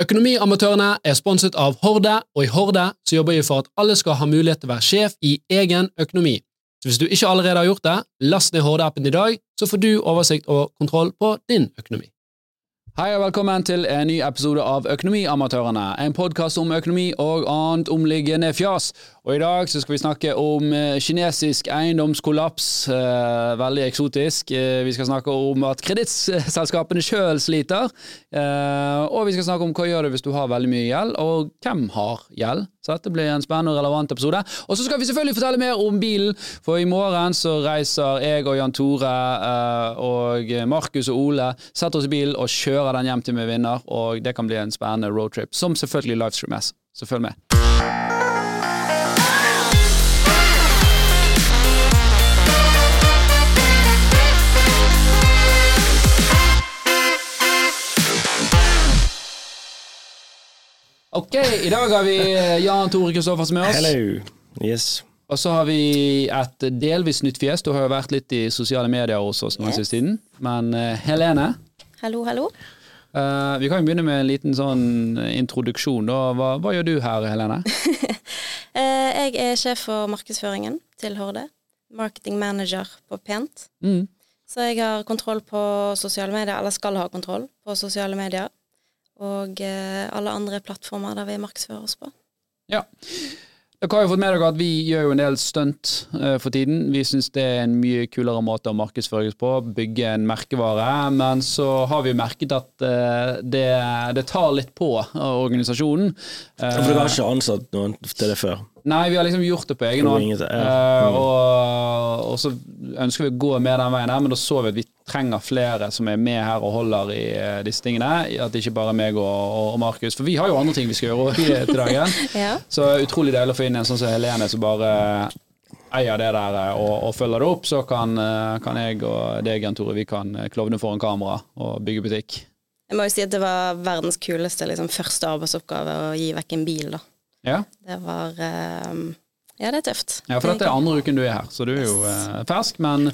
Økonomiamatørene er sponset av Horde, og i Horde så jobber vi for at alle skal ha mulighet til å være sjef i egen økonomi. Så hvis du ikke allerede har gjort det, last ned Horde-appen i dag, så får du oversikt og kontroll på din økonomi. Hei og velkommen til en ny episode av Økonomiamatørene, en podkast om økonomi og annet omliggende fjas. Og I dag så skal vi snakke om eh, kinesisk eiendomskollaps, eh, veldig eksotisk. Eh, vi skal snakke om at kredittselskapene sjøl sliter. Og vi skal snakke om hva gjør du hvis du har veldig mye gjeld, og hvem har gjeld. Så dette blir en spennende og relevant episode. Og så skal vi selvfølgelig fortelle mer om bilen, for i morgen så reiser jeg og Jan Tore og Markus og Ole setter oss i bilen og kjører den hjem til vi vinner, og det kan bli en spennende roadtrip, som selvfølgelig livestreames. Så følg med. Ok, i dag har vi Jan Tore Kristoffersen med oss. Hello. Yes. Og så har vi et delvis nytt fjes. Du har jo vært litt i sosiale medier hos oss den Yes. siste tiden. Men eh, Helene, Hallo, hallo. Eh, vi kan jo begynne med en liten sånn introduksjon. Da. Hva, hva gjør du her, Helene? uh, jeg er sjef for markedsføringen til Horde. Marketing manager på Pent. Mm. Så jeg har kontroll på sosiale medier, eller skal ha kontroll på sosiale medier. Og uh, alle andre plattformer der vi markedsfører oss på. Ja. Dere har jo fått med dere at vi gjør jo en del stunt eh, for tiden. Vi syns det er en mye kulere måte å markedsføres på, bygge en merkevare. Men så har vi jo merket at eh, det, det tar litt på av organisasjonen. Eh, For dere har ikke ansatt noen til det før? Nei, vi har liksom gjort det på egen hånd. ja. Eh, Mm. og, og så ønsker vi å gå mer den veien her, men da så vi at vi trenger flere som er med her og holder i eh, disse tingene. At det ikke bare er meg og, og, og Markus. For vi har jo andre ting vi skal gjøre i- til dagen. Ja. Så utrolig deilig å få inn en sånn som Helene som bare eier det der eh, og, og følger det opp. Så kan, eh, kan jeg og deg, Jan Tore, vi kan eh, klovne foran kamera og bygge butikk. Jeg må jo si at det var verdens kuleste liksom, første arbeidsoppgave å gi vekk en bil, da. Ja, Det var eh, Ja, det er tøft. ja for dette er andre uken du er her, så du er jo uh, fersk. Men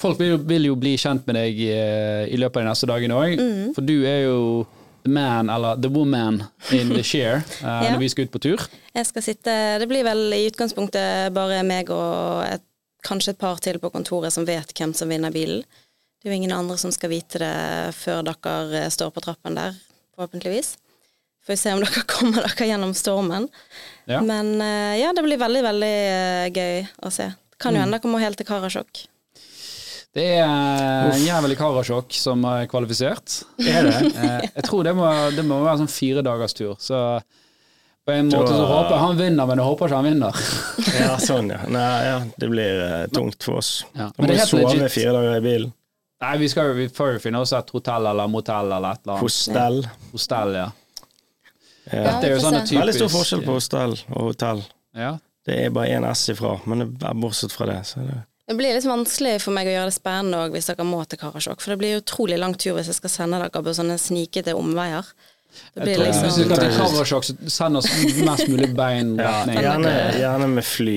folk vil, jo- vil jo bli kjent med deg eh, i løpet av de neste dagene òg. Mm. For du er jo the man, eller the woman in the share uh, Ja. når vi skal ut på tur. Jeg skal sitte Det blir vel i utgangspunktet bare meg og et, kanskje et par til på kontoret som vet hvem som vinner bilen. Det er jo ingen andre som skal vite det før dere eh, står på trappen der, forhåpentligvis. Får vi se om dere kommer dere gjennom stormen. Ja. Men uh, ja, det blir veldig, veldig uh, gøy å se. Kan Mm. jo hende dere må helt til Karasjok. Det er en jævlig Karasjok som er kvalifisert. Er det? Eh, jeg tror det må, det må være sånn fire dagers tur. Så på en måte så håper jeg han vinner, men jeg håper ikke han vinner. Ja, sånn, ja. Nei, ja. Det blir eh, tungt for oss. Ja. Da Men må det vi er helt sove legit. fire dager i bilen. Nei, vi, skal, vi får jo finne oss et hotell eller motell eller et eller annet. Hostell. Hostell, ja. Ja. Det er jo sånn typisk Veldig stor forskjell på hostell og hotell. Ja. Det er bare én S ifra, men det er bortsett fra det. Så det Det blir litt vanskelig for meg å gjøre det spennende òg hvis dere må til Karasjok. For det blir utrolig lang tur hvis jeg skal sende dere på sånne snikete omveier. Det Jeg tror liksom, Hvis vi liksom skal til Karasjok, så send oss mest mulig bein ja, gjerne, gjerne med fly.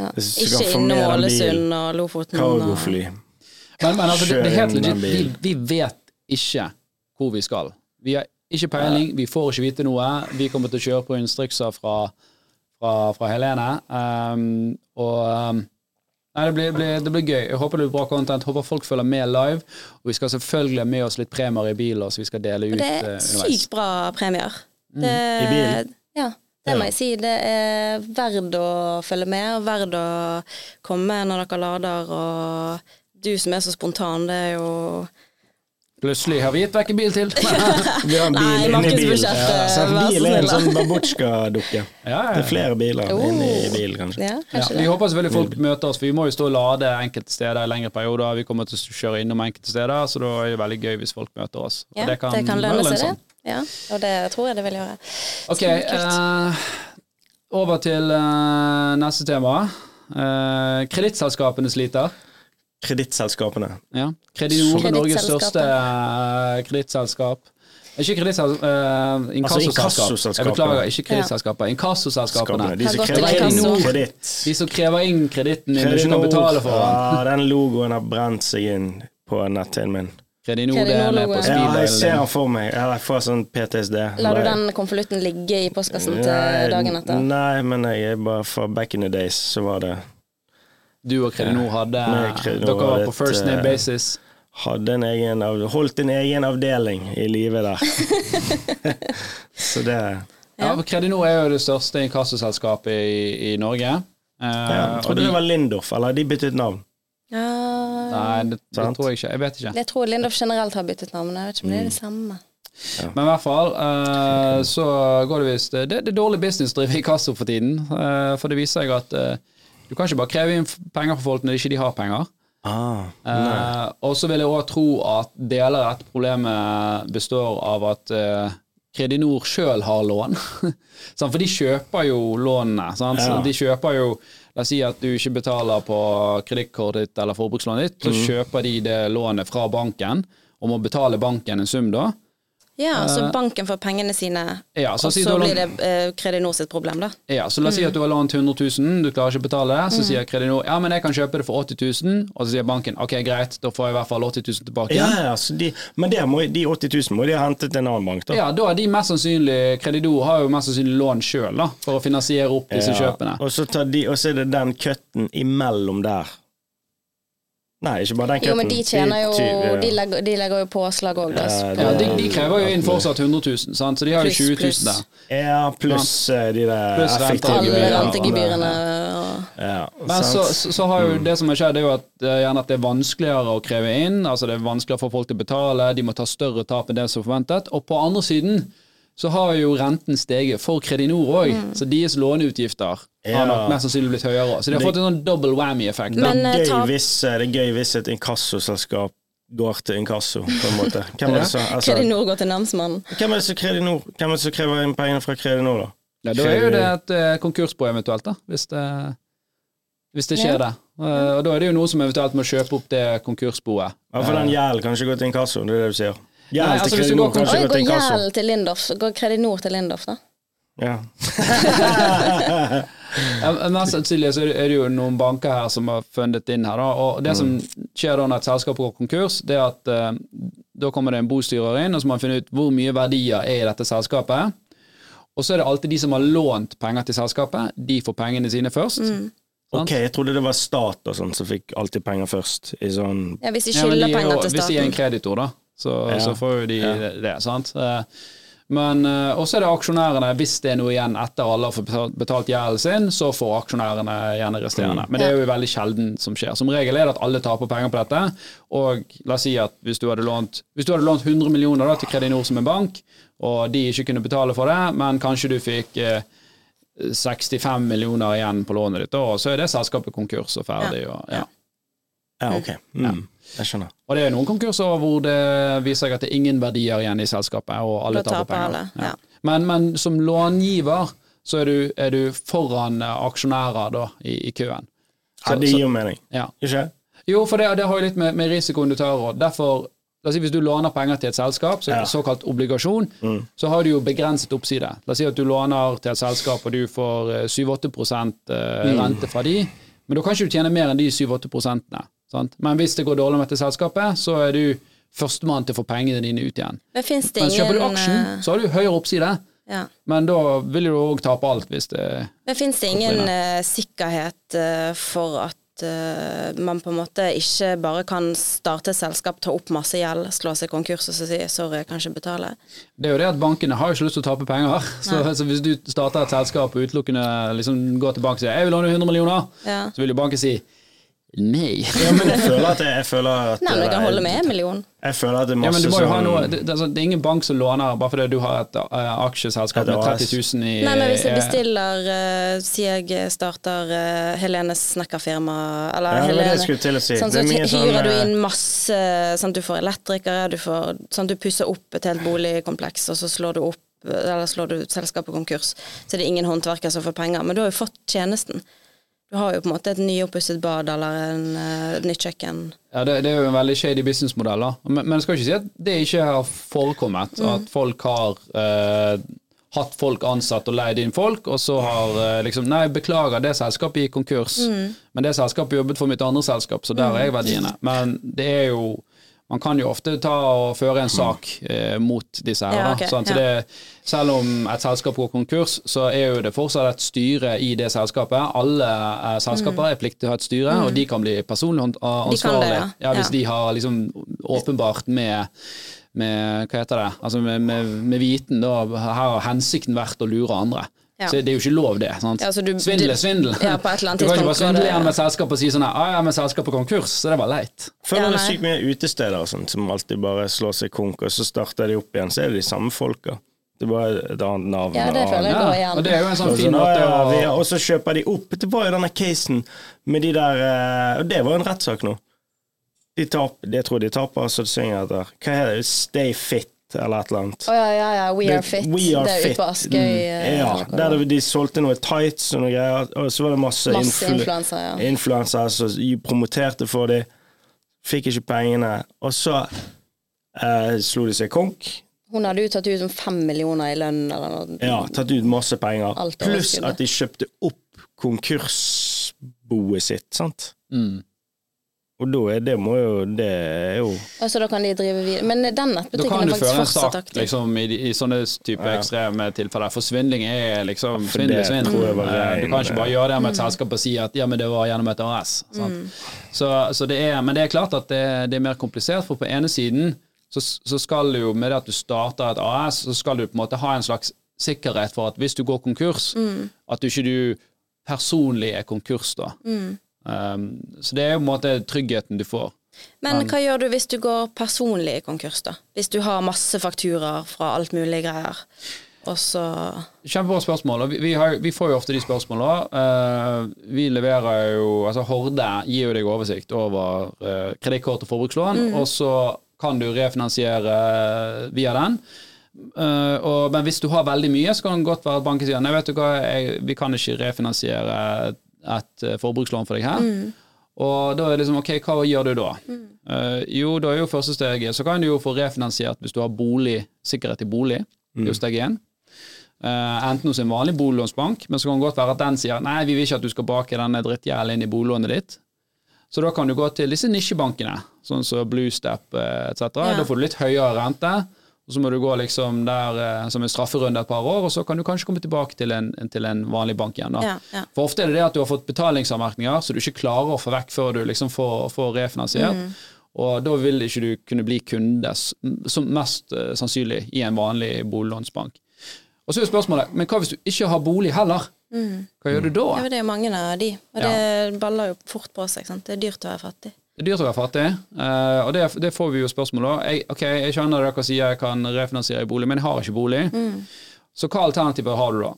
ja. Ikke innom Ålesund og Lofoten. Cargofly. Men, men altså, det, det er helt legit. Vi, vi vet ikke hvor vi skal. Vi har ikke peiling, vi får ikke vite noe. Vi kommer til å kjøre på instrukser fra, fra, fra Helene. Um, og um, Nei, det blir, blir, det blir gøy. Jeg håper det blir bra content. Håper folk følger med live. Og vi skal selvfølgelig ha med oss litt premier i bilen, som vi skal dele ut Og det er uh, sykt bra premier. Det, I bilen? Ja, det Ja. må jeg si. Det er verdt å følge med, og verdt å komme når dere lader. Og du som er så spontan, det er jo Plutselig har vi gitt vekk en bil til. Vi har en bil Nei, inni bilen. Ja, så en bil er en sånn babusjka-dukke. Ja, ja, Det er flere biler Oh. inni bilen, kanskje. Ja, Ja, kanskje vi håper selvfølgelig folk møter oss, for vi må jo stå og lade enkelte steder i lengre perioder. Vi kommer til å kjøre innom enkelte steder, så da er det veldig gøy hvis folk møter oss. Og Ja, det kan, lønne seg, det. Ja, og det tror jeg det vil gjøre. Ok, uh, eh, over til uh, neste tema. Uh, Kredittselskapene sliter. Kredittselskapene. Ja. Kredinor er Norges største uh, kredittselskap. Ikke kredittselskap, uh, inkassoselskap. Jeg inkassoselskapene. beklager, ikke kredittselskaper. Inkassoselskapene. Skapene. De. De som krever inn kreditten din du ikke kan betale for den. Ja, den logoen har brent seg inn på netthinnen min. Kredinor-delen er på Kredinor-logoen. Ja, jeg ser den han for meg. Jeg får sånn PTSD. Lar du den konvolutten ligge i postkassen til dagen etter? Nei, men jeg er bare for back in the days, så var det Du og Kredinor hadde Kredinor Dere var på first et, name eh, basis. Hadde en egen av, Holdt en egen avdeling i live der. så det Ja, Kredinor er jo det største inkassoselskapet i, i Norge. Eh, ja, Jeg trodde de- det var Lindorf, eller de byttet navn. Ja, Nei, det, det tror jeg ikke. Jeg vet ikke. jeg tror Lindorf generelt har byttet navn, men jeg vet ikke om det er det samme. Men i hvert fall, eh, så går det visst Det, det er dårlig business å drive inkasso for tiden. eh, for det viser seg at eh, du kan ikke bare kreve inn penger fra folk når ikke de har penger. Ah, Eh, og så vil jeg òg tro at deler av dette problemet består av at eh, Kredinor sjøl har lån. For de kjøper jo lånene. Sant? Ja. De kjøper jo La oss si at du ikke betaler på kredittkortet ditt eller forbrukslånet ditt, så kjøper de det lånet fra banken og må betale banken en sum da. Ja, så banken får pengene sine, Ja, så og så blir lånt- det eh, Kredinor sitt problem, da. Ja, så La oss si at du har lånt 100 000, du klarer ikke å betale. Så Mm. sier Kredinor ja, men jeg kan kjøpe det for 80 000, og så sier banken ok, greit, da får jeg i hvert fall 80 000 tilbake. Ja, ja, så de, men må, de 80 000 må de ha hentet en annen bank, da. Ja, da er de mest sannsynlig Kredinor har jo mest sannsynlig lån sjøl for å finansiere opp disse Ja, kjøpene. Og så, tar de, og så er det den cutten imellom der. Nei, ikke bare den Jo, men de tjener jo De legger, de legger jo påslag òg. Ja, Ja, de, de krever jo inn fortsatt 100 000, sant? så de har jo 20 000 pluss. der. Ja, pluss eh, de der Pluss effektive rentegebyrene Ja, Men så, har jo det som har skjedd, er jo at eh, gjerne at det er vanskeligere å kreve inn. Altså det er vanskeligere for folk til å betale, de må ta større tap enn det som er forventet. Og på andre siden så har jo renten steget for Kredinor òg, så deres låneutgifter Ja. har nok mest sannsynlig blitt høyere. Så de har fått en sånn double whammy-effekt. Det, Men, eh, gøy hvis, eh, det er gøy hvis et inkassoselskap går til inkasso, på en måte. Hvem er det så, altså, Kredinor går til namsmannen. hvem er det som Kredinor? Hvem er det som krever inn pengene fra Kredinor, da? Ja, da er jo det et uh, konkursbo eventuelt, da, hvis det, hvis det skjer Ja. det. Uh, og da er det jo noen som eventuelt må kjøpe opp det konkursboet. Ja, for den gjelden kan ikke gå til inkasso, det er det du sier. Nei, Gjeld altså, til Kredinor går- kan Oi, gå går til til Lindorf, så går Kredinor til Lindorf, da. Ja. Ja, men Mest sannsynlig så er det- jo noen banker her som har fundet inn her. Da. Og det som skjer da når et selskap går konkurs, det er at uh, da kommer det en bostyrer inn, og så må man finne ut hvor mye verdier er i dette selskapet. Og så er det alltid de som har lånt penger til selskapet, de får pengene sine først. Ok, jeg trodde det var stat og sånn som fikk alltid penger først, i sånn Ja, Hvis de skylder de er penger til staten. Hvis de er en kreditor, da, så, Ja. så får jo de Ja. det, det, sant. Eh, Men eh, også er det aksjonærene, hvis det er noe igjen etter alle har betalt- betalt gjelden sin, så får aksjonærene igjen resterende. Men det er jo veldig sjelden som skjer. Som regel er det at alle taper penger på dette. Og la oss si at hvis du hadde lånt, hvis du hadde lånt 100 millioner da, til Kredinor som en bank, og de ikke kunne betale for det, men kanskje du fikk eh, 65 millioner igjen på lånet ditt, og så er det selskapet konkurs og ferdig. Og, ja. Ja, ok. Mm, jeg skjønner. Og det er noen konkurser hvor det viser seg at det er ingen verdier igjen i selskapet, og alle taper taper penger. alle, ja. Men, men som långiver så er du, er du foran eh, aksjonærer da, i, i køen. Ja, det gir jo mening. Ja. Ikke? Jo, for det, det har jo litt med, med risikoen du tar og Derfor, la oss si hvis du låner penger til et selskap, så, er det Ja. såkalt obligasjon, så har du jo begrenset oppside. La oss si at du låner til et selskap, og du får eh, 7-8 eh, rente fra de, men da kan ikke du tjene mer enn de 7-8 prosentene. Sant? Men hvis det går dårlig med dette selskapet, så er du førstemann til å få pengene dine ut igjen. Men det Men kjøper du ingen aksjen, eh, så har du høyere oppside, ja. men da vil du òg tape alt hvis det Men fins det ingen eh, sikkerhet eh, for at man på en måte ikke bare kan starte et selskap, ta opp masse gjeld, slå seg konkurs og så si sorry, jeg kan ikke betale? Det er jo det at bankene har jo ikke lyst til å tape penger. Så, så hvis du starter et selskap og utelukkende liksom går til banken og sier jeg vil låne 100 millioner, Ja. så vil jo banken si nei. Ja, men jeg føler at jeg, jeg føler at Nei, men jeg kan er- holde med en million. Jeg føler at det er Ja, men du må jo ha sånn noe, det, det, er sånn- det er ingen bank som låner bare fordi du har et uh, aksjeselskap med AS. 30 000 i Nei, men hvis jeg eh, bestiller uh, Sier jeg starter uh, Helenes snekkerfirma, eller Ja, Helene det skulle til å si. Sånn, Det så er mye sånn, hyrer du eh, inn masse Sånn du får elektrikere, du får Sånn du pusser opp et helt boligkompleks, og så slår du opp Eller slår du selskapet konkurs. Så det er ingen håndverker som får penger. Men du har jo fått tjenesten. Du har jo på en måte et nyoppusset bad eller en, eh, et nytt kjøkken. Ja, det, det er jo en veldig shady businessmodell, da. Men, men jeg skal ikke si at det ikke har forekommet. At folk har eh, hatt folk ansatt og leid inn folk, og så har eh, liksom Nei, beklager, det selskapet gikk konkurs. Men det selskapet jobbet for mitt andre selskap, så der er jeg verdiene. Men det er jo man kan jo ofte ta og føre en sak eh, mot disse her. Ja, da. ok, Så ja. det, selv om et selskap går konkurs, så er jo det fortsatt et styre i det selskapet. Alle eh, selskaper er pliktig til å ha et styre, og de kan bli personlig ansvarlig de det, ja. ja. hvis de har liksom åpenbart med med hva heter det, altså med, med, med viten, da her har hensikten vært å lure andre. Ja. Så det er jo ikke lov, det. Sant? Ja, du- svindel er svindel. Ja, på et eller annet du kan ikke bare svindle igjen med selskap og si sånn ah, ja, men selskapet konkurs, så det var leit. Føler Ja, det sykt mye utesteder og sånt som alltid bare slår seg konk, og så starter de opp igjen, så er det de samme folka. Det er bare et annet navn. Ja, det føler jeg går Ja, igjen. og det er jo en sånn fin måte «Å, Og så kjøper de opp. Det var jo denne casen med de der eh, Og det var jo en rettssak nå. De tap, det tror jeg de taper, så det synger etter Hva heter det? Stay fit, eller et eller annet. Oh, ja, ja, ja. We Det- are fit. We are det er fit. ute på Askøy. eh, Ja, der de solgte noe tights og noe greier, og så var det masse, Masse influ- influensere, ja. influensere som promoterte for dem, fikk ikke pengene, og så eh, slo de seg konk. Hun hadde jo tatt ut som fem millioner i lønn eller noe. Ja, tatt ut masse penger. Pluss at de kjøpte opp konkursboet sitt, sant. mm. Og da er det må jo Det er jo Altså, da kan de drive videre. Men den Da nettbutikken kan er du faktisk føre en fortsatt sak aktiv. liksom, i, i sånne type Ja. ekstreme tilfeller, for svindling er liksom for svindel det svindel. tror jeg var Eh, Du kan ikke bare gjøre det med et Mm. selskap og si at ja, men det var gjennom et AS. Sant? Mm. Så, så det er, men det er klart at det, det er mer komplisert, for på ene siden så, så skal du jo med det at du starter et AS, så skal du på en måte ha en slags sikkerhet for at hvis du går konkurs, Mm. at du ikke du personlig er konkurs da. Mm. Um, så det er jo på en måte tryggheten du får. Men hva gjør du hvis du går personlig i konkurs, da? Hvis du har masse fakturaer fra alt mulig greier, og så Kjempebra spørsmål. og Vi, vi, har, vi får jo ofte de spørsmåla. Uh, vi leverer jo altså Horde gir jo deg oversikt over uh, kredittkort og forbrukslån, og så kan du refinansiere via den. Uh, og, men hvis du har veldig mye, så kan det godt være at banken sier nei, vet du hva, jeg, vi kan ikke refinansiere et, eh, forbrukslån for deg her. Og da er det liksom, ok, hva gjør du da? Eh, jo, da er jo første steget, så kan du jo få refinansiert hvis du har bolig, sikkerhet i bolig. Det er jo steg én. Uh, enten hos en vanlig boliglånsbank, men så kan det godt være at den sier nei, vi vil ikke at du skal bake denne drittgjelden inn i boliglånet ditt. Så da kan du gå til disse nisjebankene, sånn som Bluestep eh, etc. Ja. Da får du litt høyere rente, og så må du gå liksom der eh, som en strafferunde et par år, og så kan du kanskje komme tilbake til en, til en vanlig bank igjen. Ja, ja. For ofte er det det at du har fått betalingsanmerkninger så du ikke klarer å få vekk før du liksom får, får refinansiert. Mm. Og da vil ikke du kunne bli kunde som mest eh, sannsynlig i en vanlig boliglånsbank. Og så er jo spørsmålet, men hva hvis du ikke har bolig heller? Hva gjør du da? Mm. Ja, det er mange av de, og det baller jo fort på seg. Sant? Det er dyrt å være fattig. Det er dyrt å være fattig, eh, og det, det får vi jo spørsmål om. Jeg, ok, jeg skjønner dere sier jeg kan refinansiere i bolig, men jeg har ikke bolig. Så hva alternativer har du da?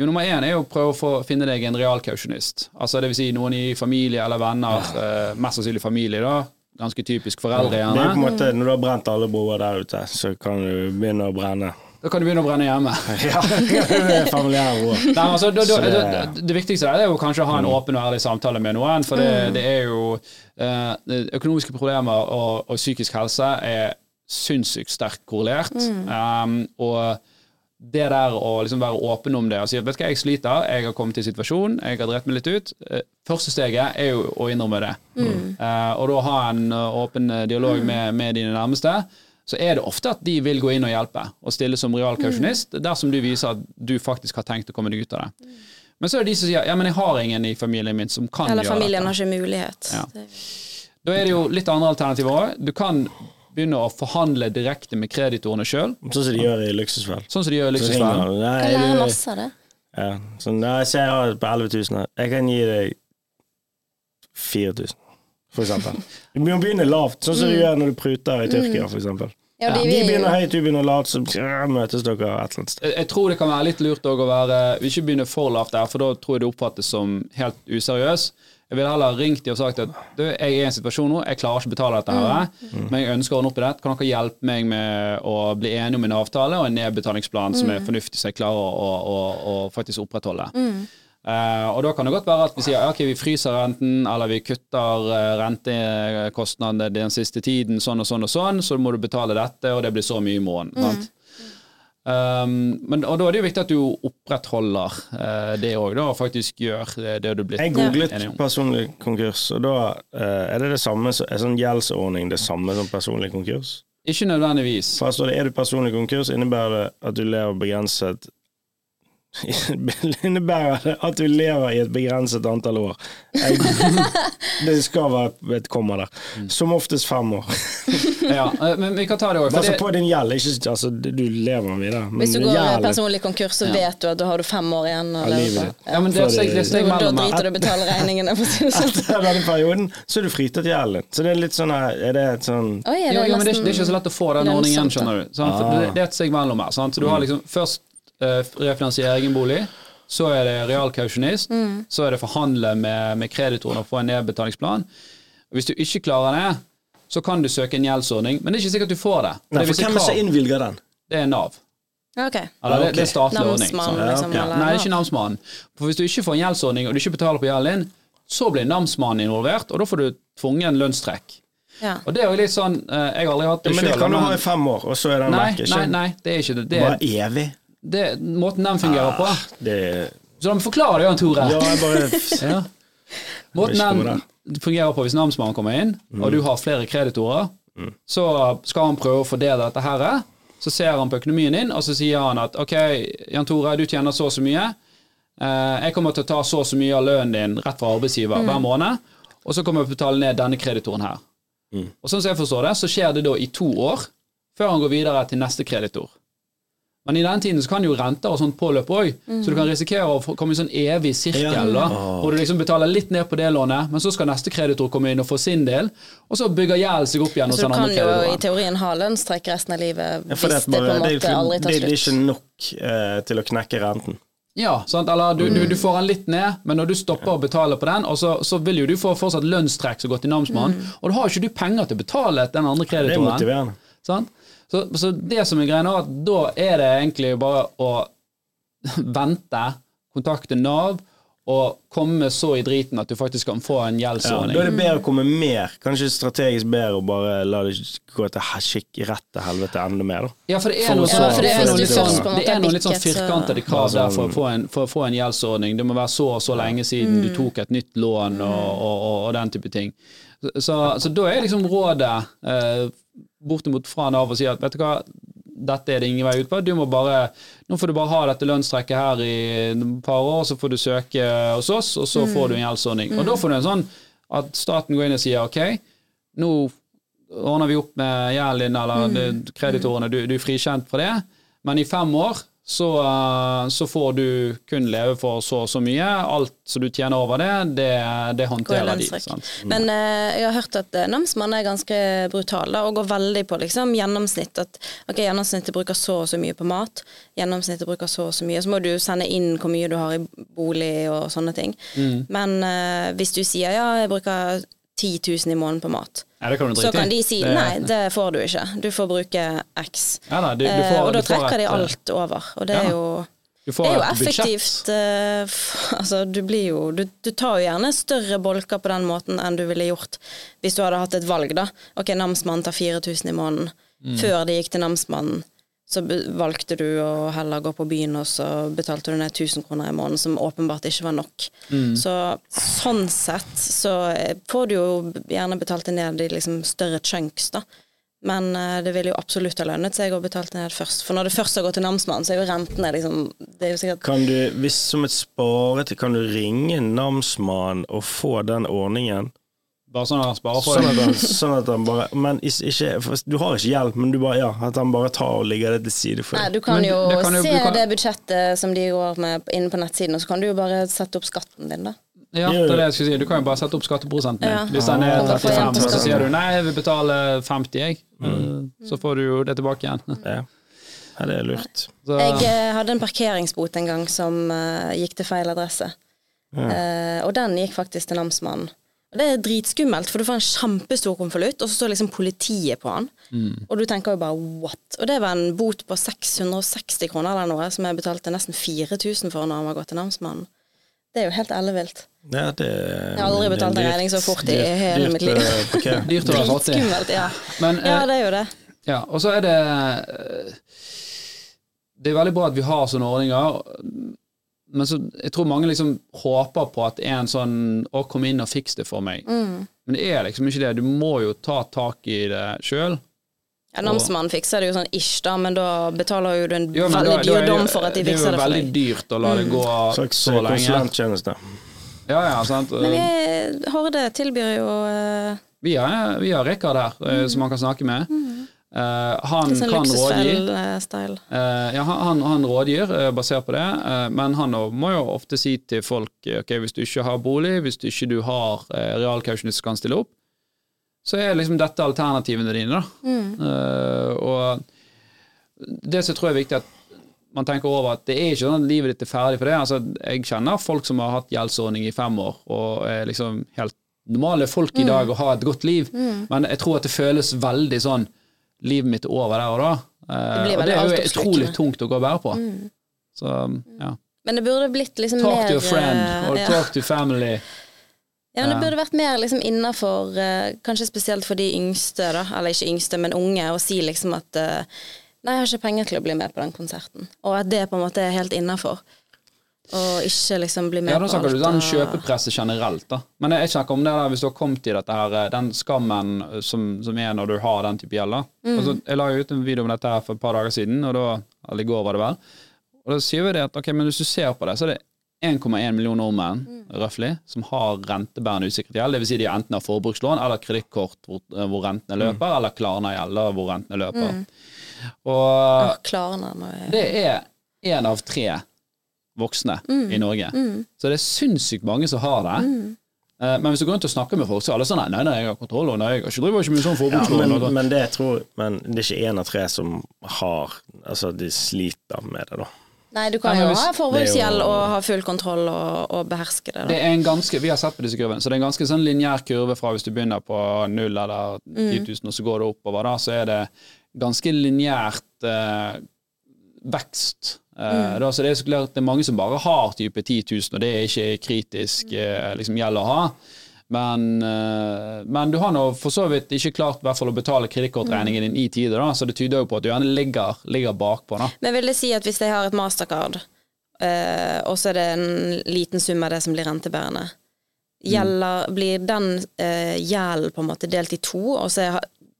Jo, nummer én er jo å prøve å få, finne deg en realkausjonist. Altså det vil si noen i familie eller venner, eh, mest sannsynlig familie, da. Ganske typisk foreldre, Det er på en måte Når du har brent alle broer der ute, så kan du begynne å brenne. Da kan du begynne å brenne hjemme. Ja, det er familiære ord. Nei, altså, da, da, Så det- det, det viktigste der er jo kanskje å ha en åpen og ærlig samtale med noen, for det, det er jo eh, Økonomiske problemer og, og psykisk helse er sinnssykt sterkt korrelert. Um, og det der å liksom være åpen om det og si at vet du hva, jeg sliter, jeg har kommet til en situasjon, jeg har drept meg litt ut. Eh, Første steget er jo å innrømme det. Eh, og da ha en åpen dialog med, med dine nærmeste. Så er det ofte at de vil gå inn og hjelpe, og stille som realkausjonist, dersom du viser at du faktisk har tenkt å komme deg ut av det. Men så er det de som sier ja, men jeg har ingen i familien min som kan Eller gjøre familien har ikke mulighet. Ja. Da er det jo litt andre alternativer òg. Du kan begynne å forhandle direkte med kreditorene sjøl, Sånn som de gjør i Luksusfellen. sånn som de gjør i Så Luksusfellen. Kan lære masse av det. ja. sånn, nei, så jeg har på 11 000 her. Jeg kan gi deg 4000, for eksempel. Du må begynne lavt, sånn som du gjør når du pruter i Tyrkia, for eksempel. Ja, De vil de begynner høyt, du begynner lavt, så møtes dere et eller annet sted. Jeg jeg tror det kan være litt lurt å være ikke begynne for lavt der, for da tror jeg det oppfattes som helt useriøs. Jeg ville heller ringt de og sagt at du, jeg er i en situasjon nå, jeg klarer ikke å betale dette, her, men jeg ønsker å ordne opp i det. Kan dere hjelpe meg med å bli enige om en avtale og en nedbetalingsplan som er fornuftig, så jeg klarer å, å, å, å faktisk opprettholde? Eh, og da kan det godt være at vi sier ok, vi fryser renten, eller vi kutter uh, rentekostnadene den siste tiden, sånn og sånn og sånn, så må du betale dette, og det blir så mye i måneden. sant? Um, men, og da er det jo viktig at du opprettholder uh, det òg, og faktisk gjør det, det du er blitt Jeg googlet enig personlig konkurs, og da er det det samme Er sånn gjeldsordning det samme som personlig konkurs? Ikke nødvendigvis. For det er du personlig konkurs, innebærer det at du lever begrenset Innebærer det at du lever i et begrenset antall år. Jeg, det skal være et komma der. Som oftest fem år. Ja, eh, men vi kan ta det òg. Altså på din gjeld, ikke altså, du lever videre. Men Hvis du går gjeld, personlig konkurs, så vet du at da har du fem år igjen. livet Ja, men det er steg, det er Da, driter du i å betale regningene. Sånn. Etter denne perioden så er du fritatt gjelden. Så det er litt sånn Er det et sånn Oi, er det jo, men det er, ikke- det er ikke så lett å få den ordningen, skjønner du. Sant? For Ah. det, det er et steg mellom her. Sant? Så du har liksom først refinansiere egen bolig, så er det realkausjonist, Mm. så er det forhandle med, med kreditoren og få en nedbetalingsplan. Hvis du ikke klarer det, så kan du søke en gjeldsordning, men det er ikke sikkert du får det. Nei, det, er for hvem er som innvilger den? det er Nav. Okay. Eller det, det er statlig ordning. Liksom? Ja. Eller? Nei, det er ikke namsmannen. For hvis du ikke får en gjeldsordning, og du ikke betaler på gjelden din, så blir namsmannen involvert, og da får du tvungen lønnstrekk. Ja. Og det er jo litt sånn eh, Jeg har aldri hatt Ja, det men det kan du ha i fem år, og så er den vekk. nei, nei, nei, det er ikke det. Det er, evig. Det måten den fungerer på. Det Så da må vi forklare det, Jan Tore. Ja, jeg bare Ja. Måten den fungerer på hvis namsmannen kommer inn, og du har flere kreditorer, så skal han prøve å fordele dette her. Så ser han på økonomien din, og så sier han at ok, Jan Tore, du tjener så og så mye. Eh, Jeg kommer til å ta så og så mye av lønnen din rett fra arbeidsgiver hver måned, og så kommer jeg til å betale ned denne kreditoren her. Og sånn som jeg forstår det, så skjer det da i to år, før han går videre til neste kreditor. Men i den tiden så kan jo renter og sånt påløpe òg, så du kan risikere å komme i sånn evig sirkel. da, Hvor du liksom betaler litt ned på det lånet, men så skal neste kreditor komme inn og få sin del, og så bygger gjelden seg opp igjen hos Så den du kan andre jo i teorien ha lønnstrekk resten av livet Ja, hvis det, det er på en det, måte ikke- aldri tar slutt. det er ikke nok eh, til å knekke renten. Ja, sant? eller du, du, du får den litt ned, men når du stopper å betale på den, og så, så vil jo du få fortsatt lønnstrekk som går til namsmannen, og da har jo ikke du penger til å betale den andre kreditoren. Det er motiverende. Sant? Så, så det som er greia nå, at da er det egentlig bare å vente, kontakte Nav og komme så i driten at du faktisk kan få en Ja, gjeldsordning. da er det bedre å komme mer. Kanskje strategisk bedre å bare la det gå til skikk rett til helvete enda mer. da. Ja, for det er noe så, sånn, Ja, for det er noe litt sånn, det er noe litt sånn firkantede krav der for å sånn- få en, for å få en gjeldsordning. Det må være så og så lenge siden du tok et nytt lån og, og, og, og den type ting. Så, så, så da er liksom rådet eh, bortimot fra Nav og sier at vet du hva, dette er det ingen vei ut på. Du må bare, nå får du bare ha dette lønnstrekket her i et par år, så får du søke hos oss, og så får du en gjeldsordning. Og da får du en sånn at staten går inn og sier ok, nå ordner vi opp med gjelden din, eller mm. kreditorene, du, du er frikjent fra det, men i fem år så, eh, så får du kun leve for så og så mye. Alt som du tjener over det, det, det håndterer de. Sant? Men eh, jeg har hørt at uh, namsmannen er ganske brutal da, og går veldig på liksom, gjennomsnitt. At ok, gjennomsnittet bruker så og så mye på mat, gjennomsnittet bruker så og så mye. Så må du sende inn hvor mye du har i bolig og sånne ting. Mm. Men eh, hvis du sier ja, jeg bruker 10 000 i måneden på mat, Ja, så kan de si Det- nei, det får du ikke. Du får bruke X. Ja, nei, du, du Eh, får, og da trekker de et, alt over. Og det er jo det er jo effektivt. eh, altså, du blir jo du, du tar jo gjerne større bolker på den måten enn du ville gjort hvis du hadde hatt et valg, da. Ok, namsmannen tar 4000 i måneden. Mm. Før de gikk til namsmannen, så valgte du å heller gå på byen, og så betalte du ned 1000 kroner i måneden, som åpenbart ikke var nok. Mm. Så sånn sett så får du jo gjerne betalt det ned i liksom større chunks, da. Men eh, det vil jo absolutt ha lønnet seg å betale ned først. For når det først har gått til namsmannen, så er jo rentene liksom Det er jo sikkert Kan du, hvis som et sparete, kan du ringe namsmannen og få den ordningen? Bare sånn at han sparer for Sånn at han, sånn at han bare Men ikke, Du har ikke hjelp, men du bare, ja, at han bare tar og legger det til side for Nei, deg. du kan Men jo det kan se jo, kan- det budsjettet som de går med inne på nettsiden, og så kan du jo bare sette opp skatten din, da. Ja, det er det jeg skulle si. Du kan jo bare sette opp skatteprosenten din. Ja. Hvis den er 35, så sier du nei, jeg vil betale 50, jeg. Så får du jo det tilbake igjen. Ja. ja, det er lurt. Så, Jeg eh, hadde en parkeringsbot en gang som eh, gikk til feil adresse. Eh, og den gikk faktisk til namsmannen. Og det er dritskummelt, for du får en kjempestor konvolutt, og så står liksom politiet på den. Og du tenker jo bare what? Og det var en bot på 660 kroner eller noe, som jeg betalte nesten 4000 for når han var gått til namsmannen. Det er jo helt ellevilt. Ja, det, Jeg har aldri betalt en regning så fort i hele mitt liv. eh, dyrt å være fattig. Dritskummelt, ja. Men, Ja, eh, det er jo det. ja, og så er det eh, det er veldig bra at vi har sånne ordninger, men så, jeg tror mange liksom håper på at det er en sånn Å, kom inn og fiks det for meg. Mm. Men det er liksom ikke det. Du må jo ta tak i det sjøl. Ja, Namsmannen fikser det jo sånn ish, da, men da betaler jo du en jo, veldig da- dyr dom for at de fikser Det for deg det er jo veldig dyrt å la det gå mm. så lenge. konsulenttjeneste. Ja, ja, sant. Men vi, Horde tilbyr jo uh... Vi har, vi har Rikard her, mm. som man kan snakke med. Eh, han sånn kan rådgi. Eh, ja, han, han, rådgir uh, basert på det, men han må jo ofte si til folk ok, hvis du ikke har bolig, hvis du ikke du har uh, realkausjonist som kan stille opp, så er liksom dette alternativene dine. da. Eh, og det som tror jeg er viktig, at man tenker over at det er ikke sånn at livet ditt er ferdig for det. Altså, jeg kjenner folk som har hatt gjeldsordning i fem år, og er liksom helt normale folk i dag og har et godt liv, men jeg tror at det føles veldig sånn Livet mitt er over der og da. Eh, Det blir og det er jo utrolig tungt å gå og bære på. Så ja. Men det burde blitt liksom Talk mer to a friend, eh, or ja. talk to family. Ja, men det burde vært mer liksom innafor, kanskje spesielt for de yngste, da, eller ikke yngste, men unge, å si liksom at eh, Nei, jeg har ikke penger til å bli med på den konserten. Og at det på en måte er helt innafor. Og ikke liksom bli med Ja, da på snakker du sånn kjøpepresset kjøpepresse generelt, da. Men jeg snakker om det der hvis du har kommet i dette her, eh, den skammen eh, som, som er når du har den type gjeld. Mm. Altså, jeg la jo ut en video om dette her for et par dager siden, og da, eller i går var det vel. Og da sier vi det at ok, men hvis du ser på det, så er det 1,1 millioner nordmenn Røffelig, som har rentebærende usikret gjeld. Dvs. Si de enten har forbrukslån eller kredittkort hvor, eh, hvor rentene løper, eller Klarna-gjelder hvor rentene løper. Og Åh, Klarna må jeg det er én av tre voksne i Norge. Så det er sinnssykt mange som har det. Mm. Men hvis du går rundt og snakker med folk, så er alle sånn Nei, nei, jeg har kontroll, og nei, jeg har ikke driver ikke med sånn Ja, men, men det tror Men det er ikke én av tre som har Altså, de sliter med det, da. Nei, du kan Ja, men jo hvis- ha jo- og ha full kontroll og, og beherske det. Det er en ganske, Vi har sett på disse kurvene, så det er en ganske sånn lineær kurve fra hvis du begynner på null eller 10 000, og så går det oppover, da, så er det ganske lineært eh, vekst. Eh, da, så det er så klart det er mange som bare har type 10 000, og det er ikke kritisk eh, liksom, gjeld å ha. Men, eh, men du har nå for så vidt ikke klart hvert fall å betale kredittkortregningen din i tide, da, så det tyder jo på at du gjerne ligger, ligger bakpå. da. Men vil det si at hvis jeg har et mastercard, eh, og så er det en liten sum av det som blir rentebærende, gjelder, blir den eh, gjelden på en måte delt i to, og så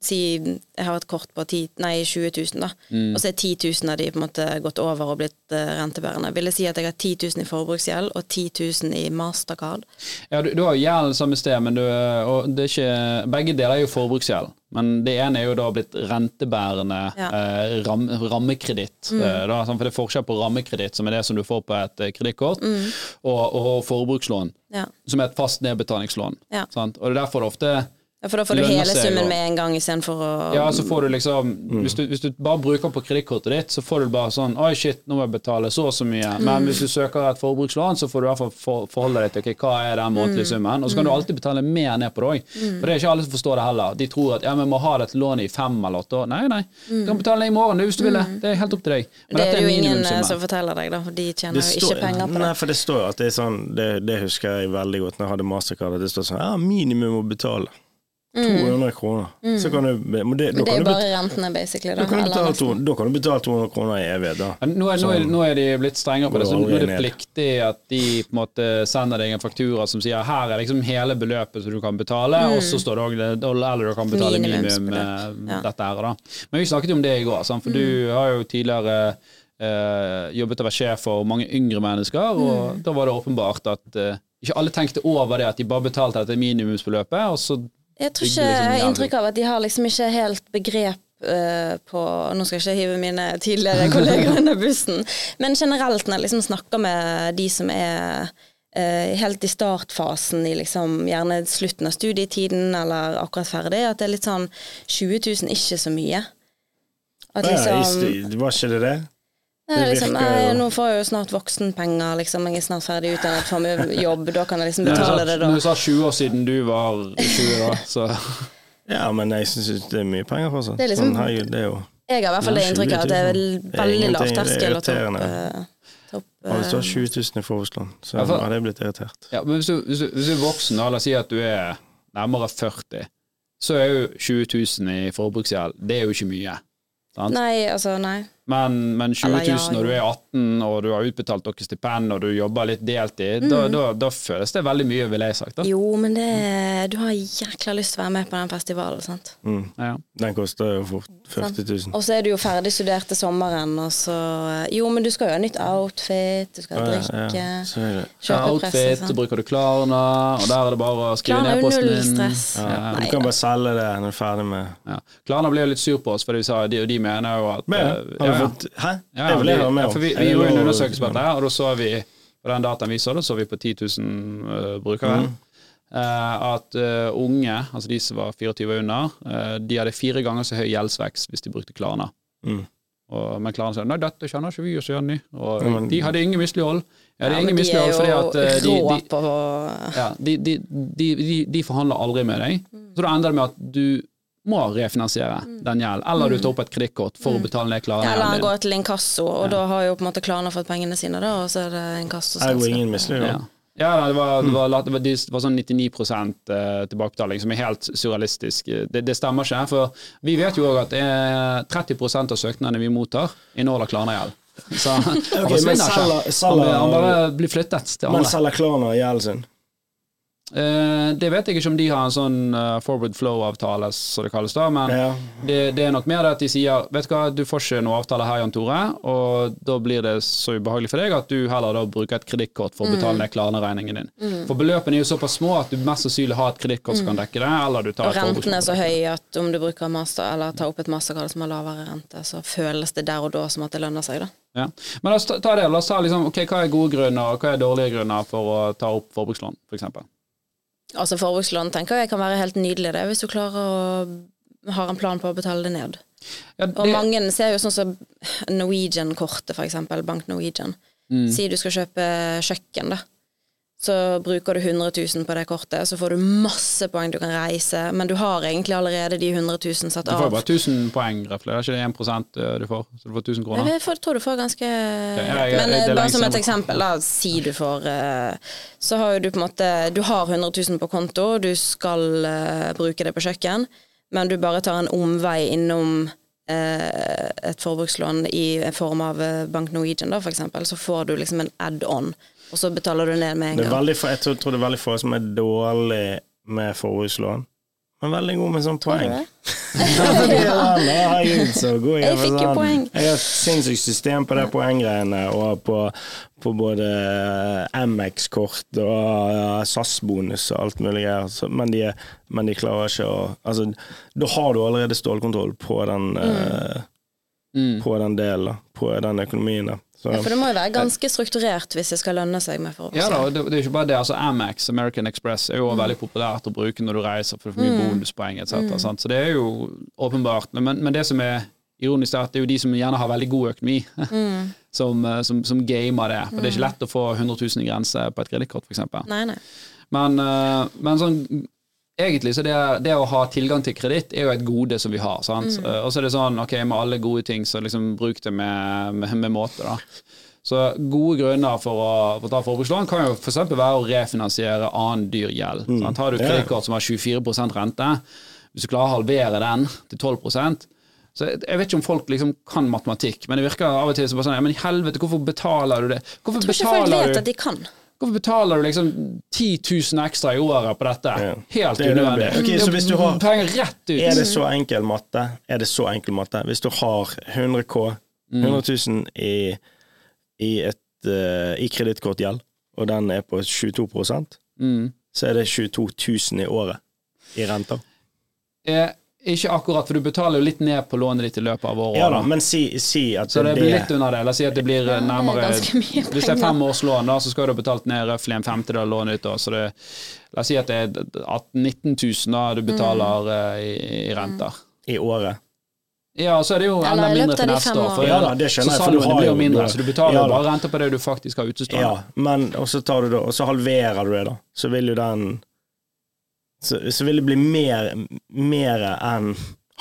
si jeg har et kort på 10, nei, 20 000, da, og så er 10 000 av de på en måte gått over og blitt uh, rentebærende. Vil det si at jeg har 10 000 i forbruksgjeld og 10 000 i mastercard? Ja, du, du har gjeld samme sted, men du, og det er ikke, begge deler er jo forbruksgjeld. Men det ene er jo da blitt rentebærende Ja. eh, ram, rammekreditt. eh, da, for det er forskjell på rammekreditt, som er det som du får på et kredittkort, mm. og, og forbrukslån, Ja. som er et fast nedbetalingslån. Ja. Sant? Og det er derfor det ofte Ja, For da får du hele seg summen og... med en gang istedenfor å Ja, så får du liksom hvis, du, hvis du bare bruker på kredittkortet ditt, så får du bare sånn Oi, shit, nå må jeg betale så og så mye. Men hvis du søker et forbrukslån, så får du i hvert fall for, forholde deg til ok, hva er den månedlige summen. Og så kan du alltid betale mer ned på det òg. For det er ikke alle som forstår det heller. De tror at ja, vi må ha dette lånet i fem eller åtte år. Nei, nei. Du kan betale det i morgen hvis du vil det. Det er helt opp til deg. Men Det er dette er jo ingen eh, som forteller deg, da, for de tjener Det jo står- ikke penger på det. Nei, for det står jo at det er sånn Det, det husker jeg veldig godt når jeg hadde mastercard. At det står sånn Ja, minimum å betale. 200 kroner. Så kan du Men det, Men det er jo bare rentene, basically. Da, da kan du betale to, da kan du betale 200 kroner i evighet, da. Nå er, nå, er, nå er de blitt strengere på det, så nå er det pliktig at de på en måte sender deg en faktura som sier her er liksom hele beløpet som du kan betale, og så står det òg eller du kan betale minimum eh, ja. dette her. da. Men vi snakket jo om det i går, sant? for du har jo tidligere eh, jobbet å være sjef for mange yngre mennesker, og da var det åpenbart at eh, ikke alle tenkte over det at de bare betalte dette minimumsbeløpet, og så Jeg tror ikke liksom jeg har inntrykk av at de har liksom ikke helt begrep eh, på Nå skal jeg ikke hive mine tidligere kolleger under bussen, men generelt når jeg liksom snakker med de som er eh, helt i startfasen i liksom gjerne slutten av studietiden eller akkurat ferdig, at det er litt sånn 20 000 ikke så mye. At liksom, sti- var ikke det det? Det liksom, jeg, nå får jeg jo snart voksenpenger, liksom. Jeg er snart ferdig utdannet, får meg jobb, da kan jeg liksom betale det, da. du sa 20 år siden du var 20, da, så Ja, men jeg syns det er mye penger fortsatt. Det er liksom- sånn, herregud, det er jo Jeg har i hvert fall det inntrykket at det er 20 000. vel Det veldig lav er terskel å ta opp, eh, opp ja, Hvis du har eh, 20 000 i forbrukslån, så Ja, for- hadde jeg blitt irritert. Ja, men hvis du, hvis, du, hvis du er voksen, da, la oss si at du er nærmere 40, så er jo 20 000 i forbruksgjeld, det er jo ikke mye. Sant? Nei, altså, nei. Men, men 20 Eller 000 ja, når du er 18 og du har utbetalt dere stipend og du jobber litt deltid, da, da, da føles det veldig mye, ville jeg sagt. da. Jo, men det, du har jækla lyst til å være med på den festivalen, sant. Mm. Ja. Den koster jo fort 40 000. Og så er du jo ferdig studert til sommeren, og så Jo, men du skal jo ha nytt outfit, du skal ha Ja, drikke, ja, så er det. Outfit, så sant. bruker du Klarna, og der er det bare å skrive Klarna er ned jo posten null stress. Ja. Du kan bare selge det når du er ferdig med Ja. Klarna blir jo litt sur på oss, for de de, og de mener jo at Men, eh, ja, ja. fått Hæ? Ja, det vil jeg med ja, om. vi, vi gjorde en undersøkelse på dette, og da så vi på den dataen vi så, da så vi på 10 000 uh, brukere. Mm. Uh, at uh, unge, altså de som var 24 og under, eh, de hadde fire ganger så høy gjeldsvekst hvis de brukte Klarna. Mm. Og, men Klarna sa nei, dette kjenner ikke vi oss igjen i. Og mm. de hadde ingen mislighold. Ja, det Ja, er ingen de mislighold fordi at de, de, ja, de, de, de, de, de forhandler aldri med deg. Mm. Så da ender det med at du må refinansiere den gjelden, eller du tar opp et kredittkort for å betale ned Mm. Eller han går til inkasso, og da har jo på en måte Klarna fått pengene sine, da, og så er det inkasso Ergo ingen mislighold. Ja. Ja, det var, det var, det var, det var sånn 99 eh, tilbakebetaling, som er helt surrealistisk. Det, det stemmer ikke. For vi vet jo òg at det er 30 av søknadene vi mottar, inneholder Klarna-gjeld. Så han forsvinner ikke. Han, bare blir flyttet til Men selger Klarna gjelden sin? Eh, det vet jeg ikke om de har en sånn uh, forward flow-avtale, som det kalles da, men Ja. det, det er nok mer det at de sier Vet du hva, du får ikke noe avtale her, Jan Tore, og da blir det så ubehagelig for deg at du heller da bruker et kredittkort for å betale ned klaneregningen din. din. For beløpene er jo såpass små at du mest sannsynlig har et kredittkort som kan dekke det, eller du tar Og et renten er så høy at om du bruker master, eller tar opp et mastercard som har lavere rente, så føles det der og da som at det lønner seg, da. Ja. Men la oss ta, ta det. La oss ta liksom, ok, hva er gode grunner, og hva er dårlige grunner for å ta opp forbrukslån, f.eks.? Altså forbrukslån tenker jeg kan være helt nydelig det, hvis du klarer å har en plan på å betale det ned. Ja, Og mange ser jo sånn som Norwegian-kortet, eksempel, Bank Norwegian. Mm. Si du skal kjøpe kjøkken, da. Så bruker du 100 000 på det kortet, så får du masse poeng du kan reise, men du har egentlig allerede de 100 000 satt av. Du får jo bare 1000 poeng, Refle. Er ikke det 1 du får? Så du får 1000 kroner? Jeg får- tror du får ganske Men det eh, bare som et eksempel, eksempel, oss Si du får eh, Så har jo du på en måte Du har 100 000 på konto, du skal eh, bruke det på kjøkken, men du bare tar en omvei innom eh, et forbrukslån i form av eh, Bank Norwegian, da, for eksempel, så får du liksom en add-on, og så betaler du ned med en Det er gang. få, jeg tror, tror det er veldig få som er dårlig med forbrukslån, men veldig god med sånn poeng. det? Herregud, så god Jeg fikk jo poeng. Jeg har sinnssykt system på det poenggreiene, og på, på både MX-kort og SAS-bonus og alt mulig greier, men, de, men de klarer ikke å Altså, da har du allerede stålkontroll på den, mm. uh, på den delen, på den økonomien. da. Så, Ja, for det må jo være ganske strukturert hvis det skal lønne seg med Ja da, det, det er ikke bare det. altså Amex, American Express, er jo Mm. veldig populært å bruke når du reiser, for det er for mye bonuspoeng etc. Mm. Så det er jo åpenbart. Men, men, det som er ironisk, er at det er jo de som gjerne har veldig god økonomi, Mm. som, eh, som, som gamer det. For det er ikke lett å få 100 000 i grense på et kredittkort, f.eks. Men, eh, men sånn Egentlig så det, det å ha tilgang til kreditt er jo et gode som vi har. sant? Eh, Og så er det sånn, ok, med alle gode ting, så liksom bruk det med, med, med måte, da. Så gode grunner for å, for å ta forbrukslån kan jo f.eks. være å refinansiere annen dyr gjeld. sant? Har du et kredittkort som har 24% rente, hvis du klarer å halvere den til 12% så jeg vet ikke om folk liksom kan matematikk, men det virker av og til som bare sånn ja, Men i helvete, hvorfor betaler du det? Hvorfor Jeg tror ikke folk vet du at de kan. Hvorfor betaler du liksom 10 000 ekstra i året på dette? Ja. Helt Det unødvendig. Okay, så hvis du har- Penger rett ut. Er det så enkel matte? Er det så enkel matte? Hvis du har 100 K, Mm. 100 000 i, i, et, eh, i kredittkortgjeld, og den er på 22 Mm. så er det 22 000 i året i renter. Eh, ikke akkurat, for du betaler jo litt ned på lånet ditt i løpet av året. Ja da, men si, si at så det blir litt under det. La oss si at det blir Ja, det er nærmere Hvis det er fem års lån, da, så skal du ha betalt ned røftlig en femtedel av lånet ditt. Da. Så det, la oss si at det er 18 000-19 000 da du betaler mm. i, i renter. i året. Ja, så er det jo enda mindre til neste år. For. Ja da, det skjønner så jeg, for du har blir jo- mindre, så du betaler Ja bare renter på det du faktisk har utestående. Ja, men og så tar du det, og så halverer du det, da. Så vil jo den Så, så vil det bli mer, mer enn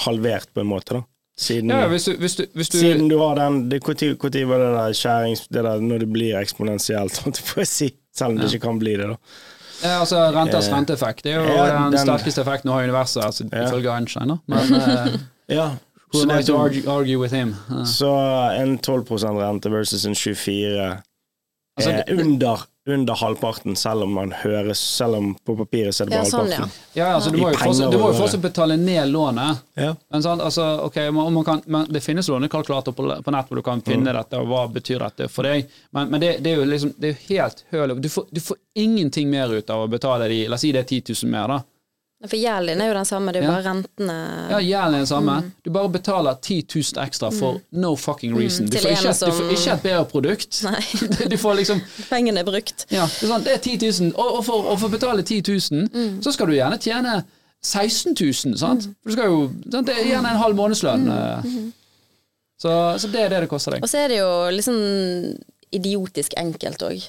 halvert, på en måte, da. Siden, Ja, hvis du, hvis du, hvis du siden du har den Når var det der skjærings... Det der når det blir eksponentielt, holdt jeg si. Selv om det ikke kan bli det, da. Ja, altså Renters Eh, renteeffekt det er jo ja, den, den- sterkeste effekten av universet, altså, Ja. ifølge Einstein. da. Men eh, Ja, Who er to to- argue, argue with him? Uh. Så en 12% rente versus en 24 Altså, er under, under halvparten, selv om man høres Selv om på papiret så er det Ja, bare sånn, halvparten. Ja, altså, du må jo fortsatt, du må jo fortsatt betale ned lånet. Ja. Men, sant? Altså, okay, man, man kan, men det finnes lånekalkulator på, på nett hvor du kan finne dette, og hva betyr dette for deg. Men, men det, det er jo liksom, det er helt høl du får, du får ingenting mer ut av å betale de La oss si det er 10 000 mer, da. For gjelden er jo den samme, det er jo Ja. bare rentene Ja, Gjelden er den samme. Du bare betaler 10 000 ekstra for no fucking reason. Du får, ikke, et- du får ikke et bedre produkt. Nei. Du får liksom Pengene er brukt. Ja, det er, sånn, det er 10 000, og, og, for, og for å betale 10 000, så skal du gjerne tjene 16 000, sant? For du skal jo, sant? Det er gjerne en halv månedslønn. eh. Så, så det er det det koster deg. Og så er det jo liksom idiotisk enkelt òg.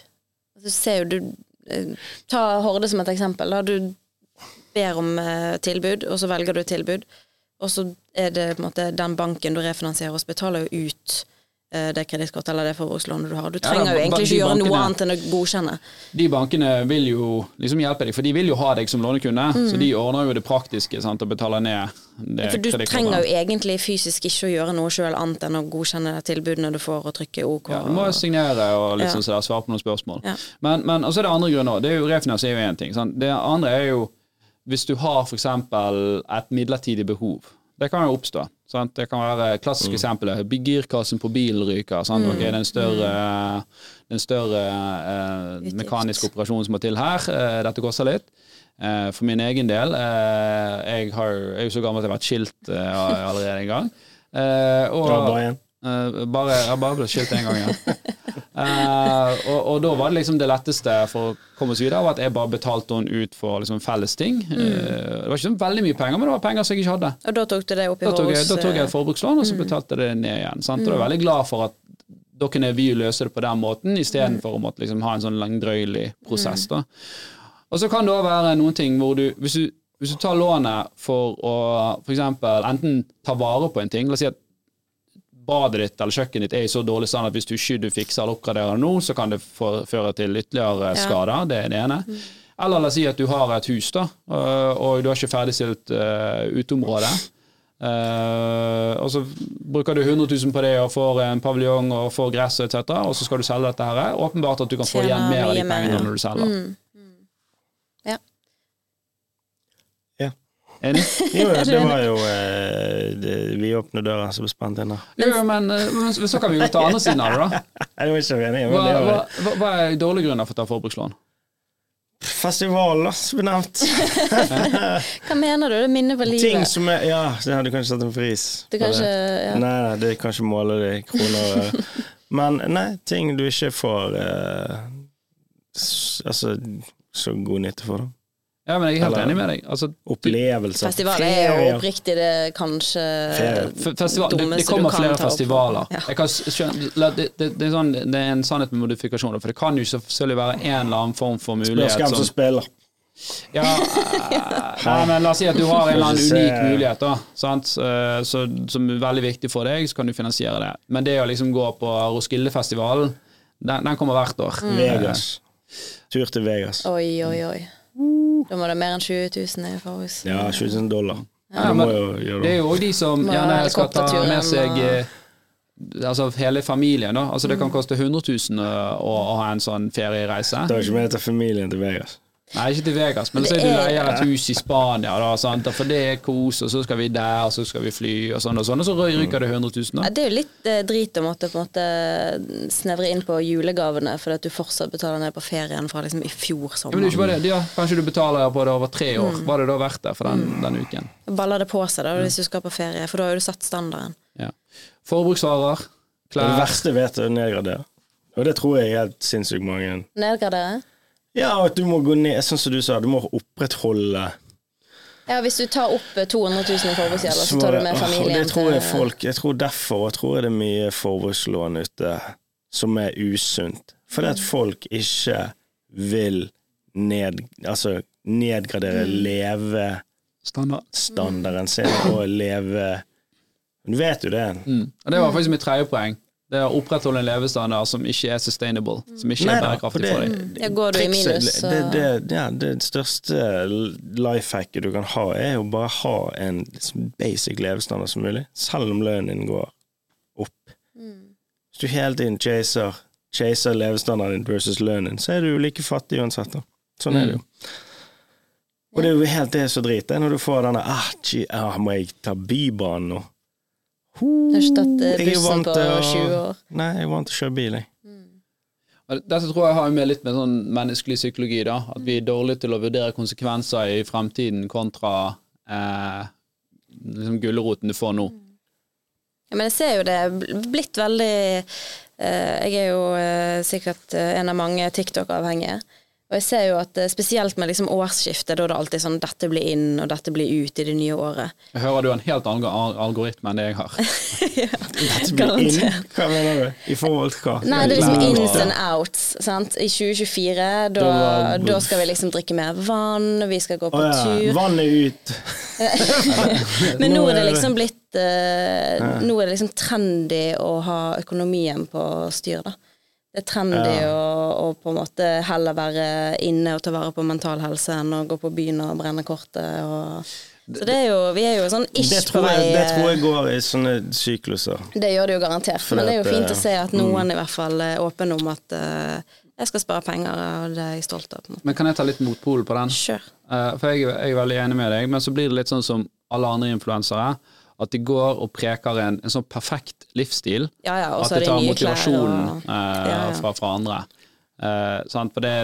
Du ser jo du eh, Ta Horde som et eksempel. Da. Du ber om eh, tilbud, og så velger du tilbud. Og så er det på en måte den banken du refinansierer hos, betaler jo ut eh, det kredittkortet eller det forbrukslånet du har. Du Ja, trenger da, jo egentlig ikke gjøre noe annet enn å godkjenne. De bankene vil jo liksom hjelpe deg, for de vil jo ha deg som lånekunde. Så de ordner jo det praktiske sant, og betaler ned det For du trenger jo egentlig fysisk ikke å gjøre noe sjøl annet enn å godkjenne tilbudene du får, og trykke OK. Ja, du må signere og liksom ja. svare på noen spørsmål. Ja. Men, men og så er det andre grunner. Det er jo Refinansiering er jo én ting. Sant? Det andre er jo hvis du har f.eks. et midlertidig behov. Det kan jo oppstå. Sant? Det kan være klassisk Mm. eksempel. Girkassen på bilen ryker. Sant? Okay, det er en større, er en større eh, mekanisk operasjon som må til her. Eh, dette koster litt. Eh, for min egen del eh, Jeg har, jeg er jo så gammel at jeg har vært skilt eh, allerede en gang. Eh, og, Dra bare jeg bare ble skilt én gang, ja. Uh, og, og da var det liksom det letteste for å komme oss videre, var at jeg bare betalte henne ut for liksom felles ting. Mm. Uh, det var ikke sånn veldig mye penger, men det var penger som jeg ikke hadde. Og da tok du det opp i Da tok jeg, da tok jeg et forbrukslån, og så betalte jeg det ned igjen. Sant? Og da er jeg veldig glad for at da kunne vi løse det på den måten, istedenfor å måtte liksom ha en sånn langdrøyelig prosess. Da. Og så kan det òg være noen ting hvor du hvis, du hvis du tar lånet for å eksempel enten ta vare på en ting La oss si at badet ditt eller kjøkkenet ditt er i så dårlig stand at hvis du ikke du fikser eller oppgraderer nå, så kan det føre til ytterligere Ja. skader. Det er det ene. Eller la oss si at du har et hus, da, og og du har ikke ferdigstilt uh, uteområdet. Uh, og så bruker du 100 000 på det og får en paviljong og får gress etc., og så skal du selge dette her. Åpenbart at du kan få igjen mer av de pengene når du selger. Mm. Ja. Ja. Enig? Jo, ja, det var jo eh, det, Vi åpner døra, så spant inn der. Jo, men, eh, men så kan vi jo ta andre siden av det, da. Det var ikke enig, Hva, hva, hva- hva er dårlige grunner for å ta forbrukslån? Festival, da, som er nevnt. Hva mener du? Det minner minne på livet. Ting som er Ja, det hadde du kanskje satt en pris Du på det. ja. Nei, nei, det kan ikke måle det i kroner. Men nei, ting du ikke får eh, s- Altså så god nytte for. da. Ja, men jeg er helt Eller- enig med deg. Altså, Opplevelser. Festival er jo oppriktig det kanskje Festival, det, det kommer flere festivaler. Ja. Jeg kan skjønne, det, det, det, er sånn, det er en sannhet med modifikasjoner, for det kan jo selvfølgelig være en eller annen form for Spørs mulighet hvem som spiller. ja, nei, men La oss si at du har en eller annen unik mulighet da, sant? Eh, Så, som er veldig viktig for deg, så kan du finansiere det. Men det å liksom gå på Roskildefestivalen, den, den kommer hvert år. Mm. Vegas. Tur til Vegas. Oi, oi, oi. Da må det mer enn 20 000 i oss. Ja, 20 000 dollar. Ja, ja, men jo Det er jo òg de som gjerne ja, skal ta med seg eh, Altså hele familien, da. Altså Det Mm. kan koste 100 000 å, å ha en sånn feriereise. Det er ikke med til familien til Vegas. Nei, ikke til Vegas, men men så er du er- leier et hus i Spania, da, sant? for det er kos, og så skal vi der, og så skal vi fly, og sånn og sånn, og så ryker det 100 000, Ja, da. det er jo litt eh, drit å måtte på en måte snevre inn på julegavene fordi at du fortsatt betaler ned på ferien fra liksom i fjor sommer. Ja, men det er ikke bare det. Ja, kanskje du betaler på det over tre år. Mm. Var det da verdt det for den, den uken? Baller det på seg da hvis du skal på ferie, for da har jo du satt standarden. Ja. Forbruksvarer, Det verste vet du, nedgradere. Og det tror jeg er helt sinnssykt mange. Nedgradere? Ja, og at du må gå ned, sånn som du sa, du må opprettholde Ja, hvis du tar opp eh, 200 000 i forbruksgjeld, så tar du med familien. Det tror jeg folk Jeg tror derfor jeg tror det er mye forbrukslån ute som er usunt. Fordi at folk ikke vil ned, altså nedgradere levestandarden standard. sin og leve Du vet jo det. Mm. Og det var faktisk mitt tredje poeng. Det er å opprettholde en levestandard som ikke er sustainable, som ikke Nei er bærekraftig det- for deg. Ja, går du i minus, så det, det, ja, det største life hacket du kan ha, er jo bare ha en liksom basic levestandard som mulig, selv om lønnen din går opp. Hvis du hele tiden chaser, chaser levestandarden din versus lønnen, så er du jo like fattig uansett. Da. Sånn er det jo. Og det er jo helt det som er drit, er når du får denne ah, gee, ah, Må jeg ta Bybanen nå? Har ikke tatt eh, Jeg bussen på til 20 år. Nei, jeg er vant til å kjøre bil, jeg. Dette tror jeg har med litt med sånn menneskelig psykologi, da. At vi er dårlige til å vurdere konsekvenser i fremtiden kontra eh, liksom gulroten du får nå. Ja, men jeg ser jo det er blitt veldig eh, Jeg er jo eh, sikkert eh, en av mange TikTok-avhengige. Og jeg ser jo at eh, spesielt med liksom årsskiftet, da er det alltid sånn dette blir inn, og dette blir ut i det nye året. Jeg hører du har en helt annen algoritme enn det jeg har. Dette blir inn. Garantert. Hva mener du? I forhold til hva? Nei, det er liksom ins and outs. Sant? I 2024, da, Da skal vi liksom drikke mer vann, vi skal gå på Å ja, tur. vannet ut. Men nå er det er liksom blitt eh, Nå er det liksom trendy å ha økonomien på styr, da. Det er trendy Ja. å, å på en måte heller være inne og ta vare på mental helse enn å gå på byen og brenne kortet og Så det er jo Vi er jo sånn ish Det på tror, vei jeg, det tror jeg går i sånne sykluser. Det gjør det jo garantert. Fordi Men det er jo fint å eh, se at noen i hvert fall er åpen om at uh, jeg skal spare penger, og det er jeg stolt av. på en måte. Men kan jeg ta litt motpol på den? Kjør. Uh, for jeg, jeg er veldig enig med deg, men så blir det litt sånn som alle andre influensere. At de går og preker en, en sånn perfekt livsstil. Ja ja, og at så det det tar motivasjonen og eh, Ja, ja. Fra, fra andre. Eh, sant? For det,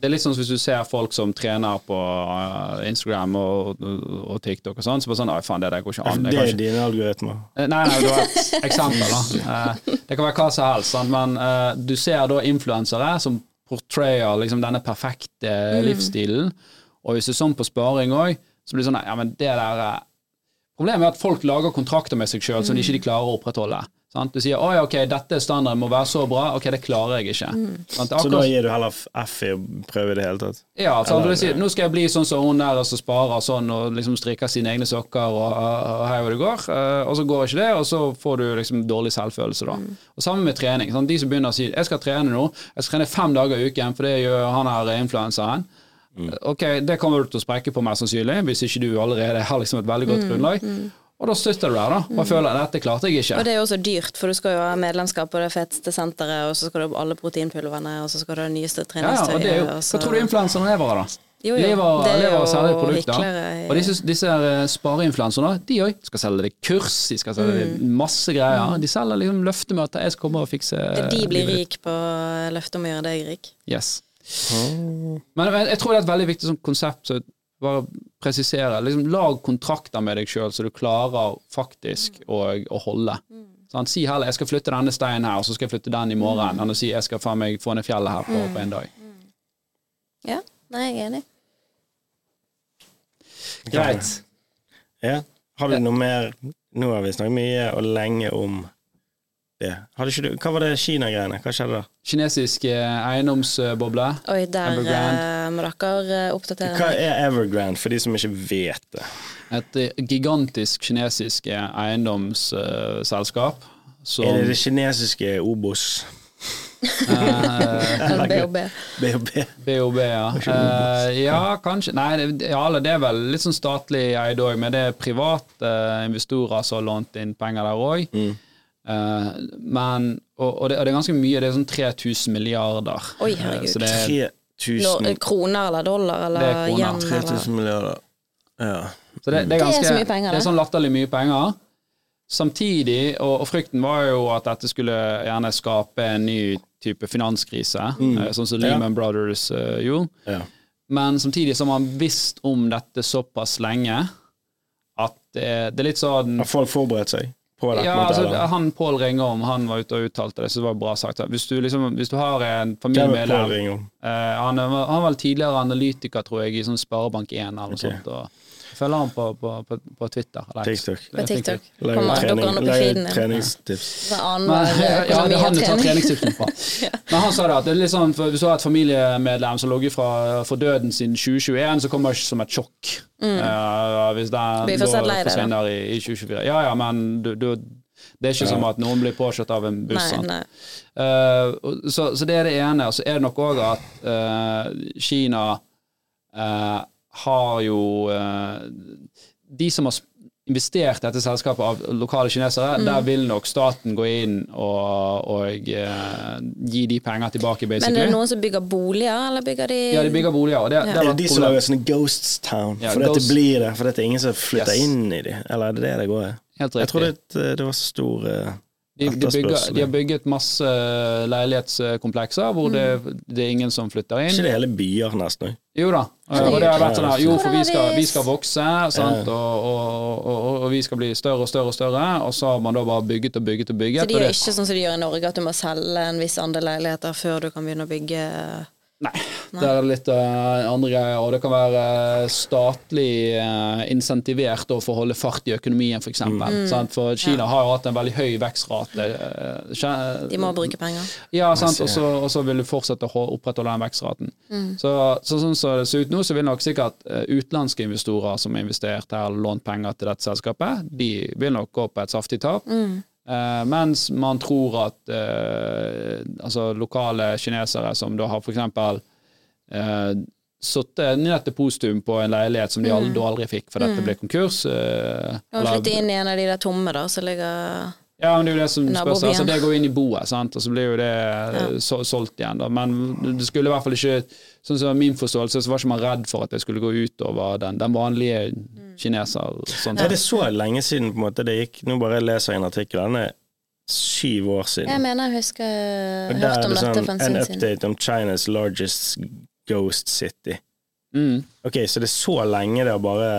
det er litt sånn som hvis du ser folk som trener på eh, Instagram og, og, TikTok og sånn, så bare sånn Oi, faen, det der går ikke an. Det kan er ikke dine algoritmer. Eh, Nei, nei, det var et eksempel. da. Eh, Det kan være hva som helst, sant? men eh, du ser da influensere som portrayer liksom denne perfekte livsstilen. Og hvis det er sånn på sparing òg, så blir det sånn Ja, men det der Problemet er at folk lager kontrakter med seg sjøl som de ikke klarer å opprettholde. Sant? Du sier å ja, ok, dette er standarden, må være så bra. Ok, det klarer jeg ikke. Sant? Så da gir du heller F i å prøve i det hele tatt? ja, sant? Eller- Du sier, nå skal jeg bli sånn som hun der som sparer sånn og liksom strikker sine egne sokker og, og hei hvor det går, eh, og så går ikke det, og så får du liksom dårlig selvfølelse da. Og Sammen med trening. Sant? De som begynner å si jeg skal trene nå, jeg skal trene fem dager i uken, for det gjør han her influenseren. Ok, det kommer du til å sprekke på mest sannsynlig, hvis ikke du allerede har liksom et veldig godt grunnlag. Og da støtter du der, da, og føler at dette klarte jeg ikke. Og det er jo også dyrt, for du skal jo ha medlemskap på det feteste senteret, og så skal du ha alle proteinpulverne, og så skal du ha det nyeste Ja, ja, og det er jo, og så- Hva tror du influenserne lever av, da? Jo, jo, Lever, det er lever jo selge produkter. i- Og disse, disse eh, spareinfluenserne, de òg skal selge deg kurs, de skal selge deg masse greier. De selger liksom løftemøter, jeg skal komme og fikse Mm. De blir rik på løftet om å gjøre deg rik. Yes. Men, men jeg tror det er et veldig viktig sånn konsept. Så bare presisere. Liksom, lag kontrakter med deg sjøl så du klarer faktisk å, å holde. Sånn, Si heller 'jeg skal flytte denne steinen her, og så skal jeg flytte den i morgen', enn å si 'jeg skal faen meg få ned fjellet her på, på en dag'. Ja, nei, jeg er enig. Greit. Ja. Har du noe mer Nå har vi snakket mye og lenge om det. Hadde ikke du, hva var det Kina-greiene? Hva skjedde da? Kinesisk eh, eiendomsboble. Oi, der Evergrande. eh, må dere eh, oppdatere Hva er Evergrande, for de som ikke vet det? Et gigantisk kinesisk eiendomsselskap som Er det det kinesiske Obos? BHB. BHB? BOB, ja. Uh, ja, kanskje Nei, det, ja, det er vel litt sånn statlig eid òg, men det er private investorer som har lånt inn penger der òg. Mm. Men og, og, det, og det er ganske mye, det er sånn 3000 milliarder. Oi, Eh, herregud. så det er, 3000 Nå, kroner eller dollar eller Det er kroner. yen 3000 milliarder. Ja. så det, det, er Det er så mye penger, det det. er sånn latterlig mye penger. Samtidig, og, og frykten var jo at dette skulle gjerne skape en ny type finanskrise, mm. sånn som Ja. Lehman Brothers uh, gjorde. ja. Men samtidig så har man visst om dette såpass lenge at det, det er litt sånn Har folk forberedt seg på det? ja, måte, altså, han Pål Ringholm han var ute og uttalte det, så det var bra sagt. Hvis du, liksom, hvis du har en familiemedlem eh, han, han var vel tidligere analytiker, tror jeg, i sånn Sparebank1 eller noe okay. sånt. Og jeg følger han på, på, på, på Twitter. Eller. TikTok. På TikTok. Kommer han opp i feeden din. treningstips. Ja, det er han du tar trening. treningstipsen fra. Men han sa det at det er litt sånn, for hvis du har et familiemedlem som har ligget for døden siden 2021, så kommer det ikke som et sjokk. Eh, hvis den da. forsvinner i, i 2024. Ja ja, men du, du, Det er ikke som at noen blir påkjørt av en buss. Nei, nei. Uh, så, så det er det ene. Og så er det nok òg at uh, Kina eh, har jo eh, De som har investert i dette selskapet av lokale kinesere, Mm. der vil nok staten gå inn og, og eh, gi de penger tilbake, basically. Men er det noen som bygger boliger, eller bygger de Ja, de bygger boliger. Og det, det Er har det vært de som lager sånne Ghost Town? Ja, for dette blir det. For dette er ingen som flytter Yes. inn i de. Eller er det det det går i? Helt Jeg tror det, det var så stor eh, De, de, bygger, de har bygget masse leilighetskomplekser hvor det, det er ingen som flytter inn. ikke det hele byer, nesten? Jo da. Og det har vært sånn her, jo, for vi skal, vi skal vokse, sant? Og, og, og, og vi skal bli større og større og større, og så har man da bare bygget og bygget og bygget. Så de gjør ikke sånn som de gjør i Norge, at du må selge en viss andel leiligheter før du kan begynne å bygge nei, det er litt uh, andre greier, og det kan være eh, statlig uh, insentivert for å holde fart i økonomien, f.eks. eksempel sant? For Kina har jo hatt en veldig høy vekstrate. Uh, De må bruke penger. Ja, sant, og så, og så vil du fortsette å opprettholde den vekstraten. Så, så sånn som det ser ut nå, så vil nok sikkert utenlandske investorer som har investert her lånt penger til dette selskapet, de vil nok gå på et saftig tap. Eh, mens man tror at uh, altså lokale kinesere som da har for eksempel eh, sittet ned postum på en leilighet som de aldri, da aldri fikk, for dette ble konkurs. Uh, og flytte inn i en av de der tomme da, som ligger ja, men det er jo det som spørs. Altså, det går inn i boet, sant? og så blir jo det ja. så, solgt igjen. Da. Men det skulle i hvert fall ikke Sånn som min forståelse, så var ikke man redd for at det skulle gå utover den, den vanlige kineser. Sånn. Er det så lenge siden på en måte det gikk? Nå bare leser jeg en artikkel, den er syv år siden. Jeg mener jeg husker hørt jeg hørte om det dette sånn, for en en stund siden. update om China's largest ghost city. Mm. Ok, så det er så lenge det har bare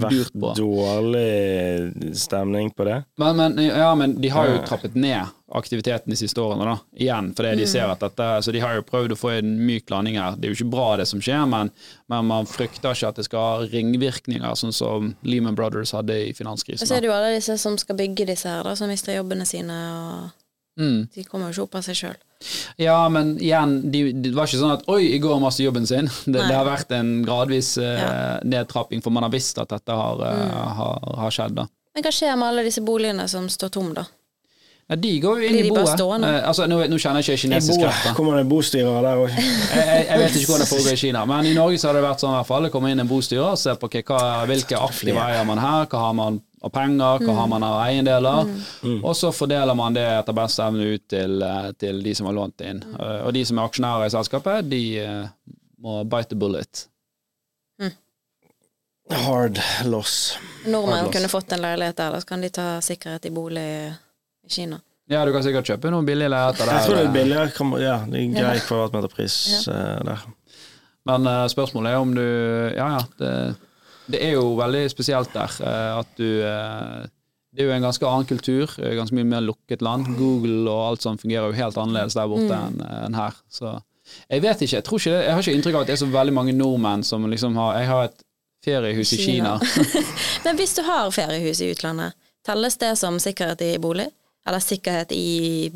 vært dårlig stemning på det? Men, men, ja, men de har jo trappet ned aktiviteten de siste årene, da. Igjen, fordi Mm. de ser at dette Så de har jo prøvd å få en myk landing her. Det er jo ikke bra, det som skjer, men, men man frykter ikke at det skal ha ringvirkninger, sånn som Lehman Brothers hadde i Og så er det jo alle disse som skal bygge disse her, da, som mister jobbene sine. og Mm. De kommer jo ikke opp av seg sjøl. Ja, men igjen, de, det var ikke sånn at oi, i går mistet jobben sin. Det, det har vært en gradvis uh, Ja. nedtrapping, for man har visst at dette har, eh, har, har skjedd. da. Men hva skjer med alle disse boligene som står tom, da? Ja, de går jo inn Blir i boet. Eh, altså, nå, nå kjenner jeg ikke kinesisk rett. Kommer det en bostyrer der òg? Jeg, jeg, jeg vet ikke hvordan det foregår i Kina, men i Norge så har det vært sånn i hvert fall. Det kommer inn en bostyrer og ser på hvilke aktive eier man her, hva har man av penger, hva har man av eiendeler, og så fordeler man det etter beste evne ut til, eh, til de som har lånt inn. Eh, Og de som er aksjonærer i selskapet, de eh, må bite the bullet. Hard loss. Nordmenn Hardloss. kunne fått en leilighet der, da så kan de ta sikkerhet i bolig i Kina. Ja, du kan sikkert kjøpe noen billige leiligheter Jeg tror det er billigere. kan- Ja, det er grei kvadratmeterpris eh, der. Men eh, spørsmålet er om du Ja, ja. Det, det er jo veldig spesielt der eh, at du eh, Det er jo en ganske annen kultur, eh, ganske mye mer lukket land. Google og alt sånt fungerer jo helt annerledes der borte enn enn her. Så jeg vet ikke. Jeg tror ikke det, jeg har ikke inntrykk av at det er så veldig mange nordmenn som liksom har Jeg har et feriehus i Kina. Kina. Men hvis du har feriehus i utlandet, telles det som sikkerhet i bolig? Eller sikkerhet i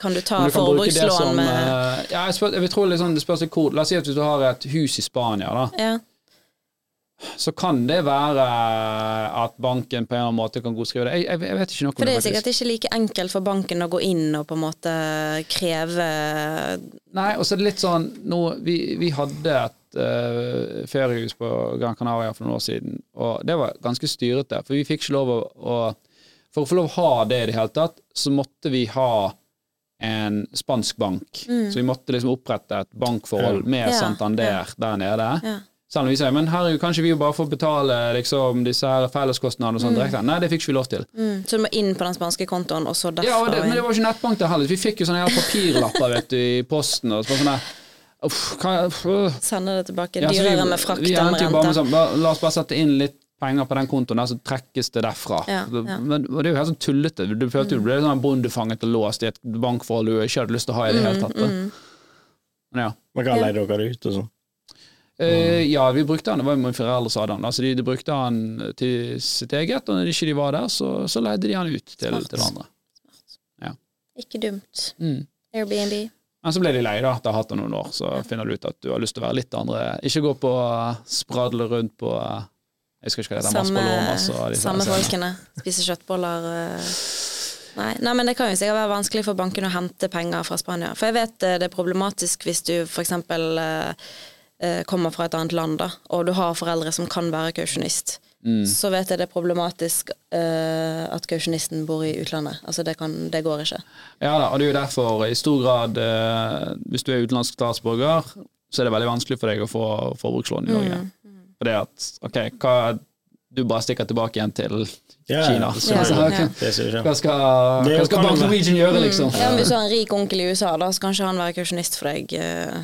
Kan du ta forbrukslån med Ja, jeg, spør, jeg vil tro liksom, det spørs hvor La oss si at hvis du har et hus i Spania, da. ja. Så kan det være at banken på en eller annen måte kan godskrive det. Jeg, jeg, jeg vet ikke noe om For det er sikkert ikke like enkelt for banken å gå inn og på en måte kreve Nei, og så er det litt sånn nå, vi, vi hadde et uh, feriehus på Gran Canaria for noen år siden, og det var ganske styrete. For vi fikk ikke lov å, å For å få lov å ha det i det hele tatt, så måtte vi ha en spansk bank. Så vi måtte liksom opprette et bankforhold med Ja, Santander der nede. ja. Selv om vi sier men herregud, kanskje vi jo bare får betale liksom, disse her felleskostnadene og sånn direkte. Nei, det fikk ikke vi lov til. mm, Så du må inn på den spanske kontoen, og så derfra Ja, og det, men det var ikke nettbank der heller. Vi fikk jo sånne her papirlapper vet du, i posten. Og sånn der, uff, hva, uff. Sende det tilbake. Ja, Dyrere vi- med frakt enn endte bare med rente. sånn, la, la oss bare sette inn litt penger på den kontoen der, så trekkes det derfra. Ja, ja. Men og det er jo helt sånn tullete. Du følte jo du ble sånn bondefanget og låst i et bankforhold du ikke hadde lyst til å ha i det hele tatt. Mm, Mm, Men ja. Man kan Ja. leie dere ut og sånn. Eh, ja, vi brukte han, det var jo mine foreldre som hadde han. Altså, de, de brukte han til sitt eget, og når ikke de var der, så, så leide de han ut til, til andre. Ikke dumt. Mm. Airbnb. Men så ble de lei, da. Etter å ha hatt det noen år. Så finner du ut at du har lyst til å være litt andre. Ikke gå på uh, spradle rundt på uh, Jeg husker ikke hva det er, Samme, disse samme folkene. Spiser kjøttboller. eh. Nei, nei, men det kan jo sikkert være vanskelig for bankene å hente penger fra Spania. For jeg vet eh, det er problematisk hvis du f.eks. Eh, eh, kommer fra et annet land, da, og du har foreldre som kan være kausjonist. Mm. Så vet jeg det er problematisk uh, at kausjonisten bor i utlandet. Altså det, kan, det går ikke. Ja da, og det er jo derfor i stor grad, uh, hvis du er utenlandsk statsborger, så er det veldig vanskelig for deg å få forbrukslån i Norge. Mm. For det at, ok, hva, du bare stikker tilbake igjen til Kina. ja, Ja, altså, hva, skal, hva skal Bank Norwegian gjøre, liksom? Ja, men Hvis du har en rik onkel i USA, da, så kan ikke han være kausjonist for deg eh,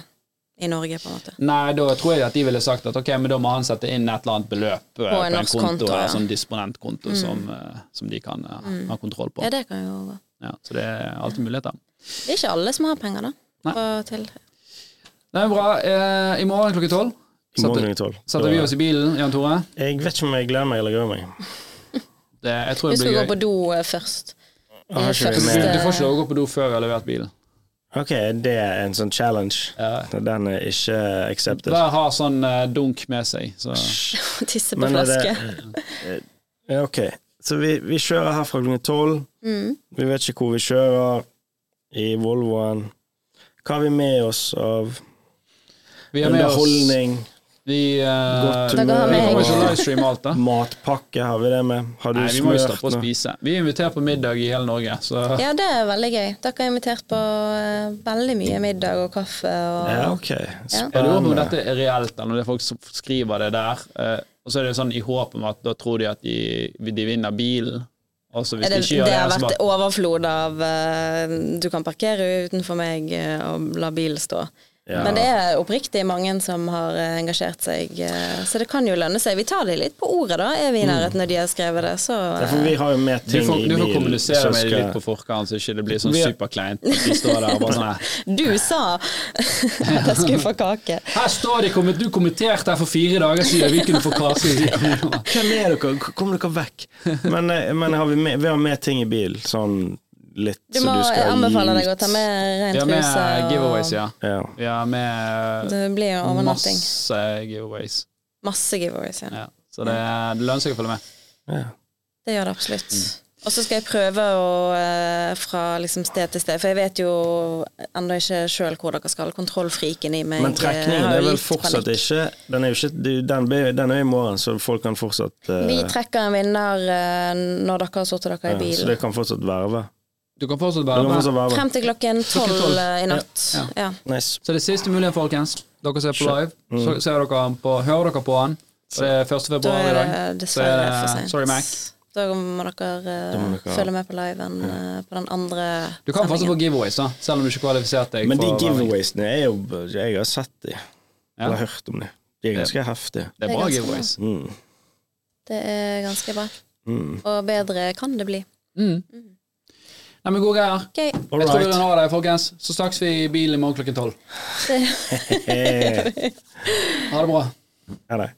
i Norge, på en måte. Nei, da tror jeg at de ville sagt at ok, men da må han sette inn et eller annet beløp eh, på en, norsk konto, konto, ja. Mm. sånn disponentkonto som, eh, som de kan mm. ha kontroll på. Ja, det kan jo gå. Ja, så det er alltid muligheter. Det er ikke alle som har penger, da. Nei. På, til. Det er bra. Eh, I morgen klokken tolv setter, setter vi oss i bilen, Jan Tore. Jeg vet ikke om jeg gleder meg eller gruer meg. Det, jeg tror Du det skal gå på do eh, først. Du, du får ikke lov å gå på do før vi har levert bilen. Ok, det er en sånn challenge. Ja. Den er ikke accepted. Hver har sånn eh, dunk med seg. Så. Tisse på flaske. Ok. Så vi, vi kjører herfra klokken tolv. Mm. Vi vet ikke hvor vi kjører i Volvoen. Hva har vi med oss av Vi er med oss underholdning? Vi, uh, vi kommer ikke til å livestreame alt, da. Matpakke, har vi det med? Har du Nei, vi må jo stoppe å spise. Vi er invitert på middag i hele Norge, så Ja, det er veldig gøy. Dere er invitert på uh, veldig mye middag og kaffe og Ja, ok. Jeg lurer på om dette er reelt, eller når det er folk som skriver det der. Uh, og så er det sånn i håp om at da tror de at de, de vinner bilen. Er det, de det det, har vært bare overflod av uh, Du kan parkere utenfor meg og la bilen stå. Ja. Men det er oppriktig mange som har eh, engasjert seg, eh, så det kan jo lønne seg. Vi tar de litt på ordet, da, er vi i nærheten når de har skrevet det, så Ja, vi har jo med du ting får, i du får kommunisere med dem litt på forkant, så ikke det blir sånn superkleint. De står der og bare sånn Du sa at jeg skulle få kake. Her står de, du kommenterte her for fire dager siden, vi kunne få kake. Hvem er dere? Kom dere vekk? Men, eh, men har vi, med, vi har med ting i bil, sånn litt Du må, må du skal jeg anbefaler deg å ta med Vi ren har med og- giveaways, ja. Ja. Vi har med Det blir jo overnatting. masse giveaways. Masse giveaways, ja. Ja. Så det, det lønner seg å følge med. ja. Det gjør det absolutt. Mm. Og så skal jeg prøve å eh, fra liksom sted til sted, for jeg vet jo ennå ikke sjøl hvor dere skal. Kontrollfriken i meg Men eh, trekningen er vel fortsatt panikk. ikke Den er jo ikke den, den er i morgen, så folk kan fortsatt uh, Vi trekker en vinner uh, når dere har satt dere i ja, Så det kan fortsatt verve. Du kan fortsatt være med. fortsatt. Frem til klokken tolv eh, i natt. Ja. Ja. Nice. Så det er siste mulighet, folkens. Dere ser på live. live. Så ser dere på, hører dere på han. Så det er 1. Februar i dag. det Så er dessverre for seint. sorry, Mac. Da må dere, uh, dere- følge med på liven uh, på den andre Du kan fortsatt få giveaways, da, selv om du ikke kvalifiserte deg. Men de giveawaysene er jo Jeg har sett de. Ja. Eller hørt om de. De er ganske heftige. Det er Det er bra giveaways. Mm. Det er ganske bra. Mm. Og bedre kan det bli. Mm. Nei, men gode greier. Okay. Jeg tror vi Alright. runder av det, folkens. Så snakkes vi i bilen i morgen klokken tolv. Ha det bra. Ha det.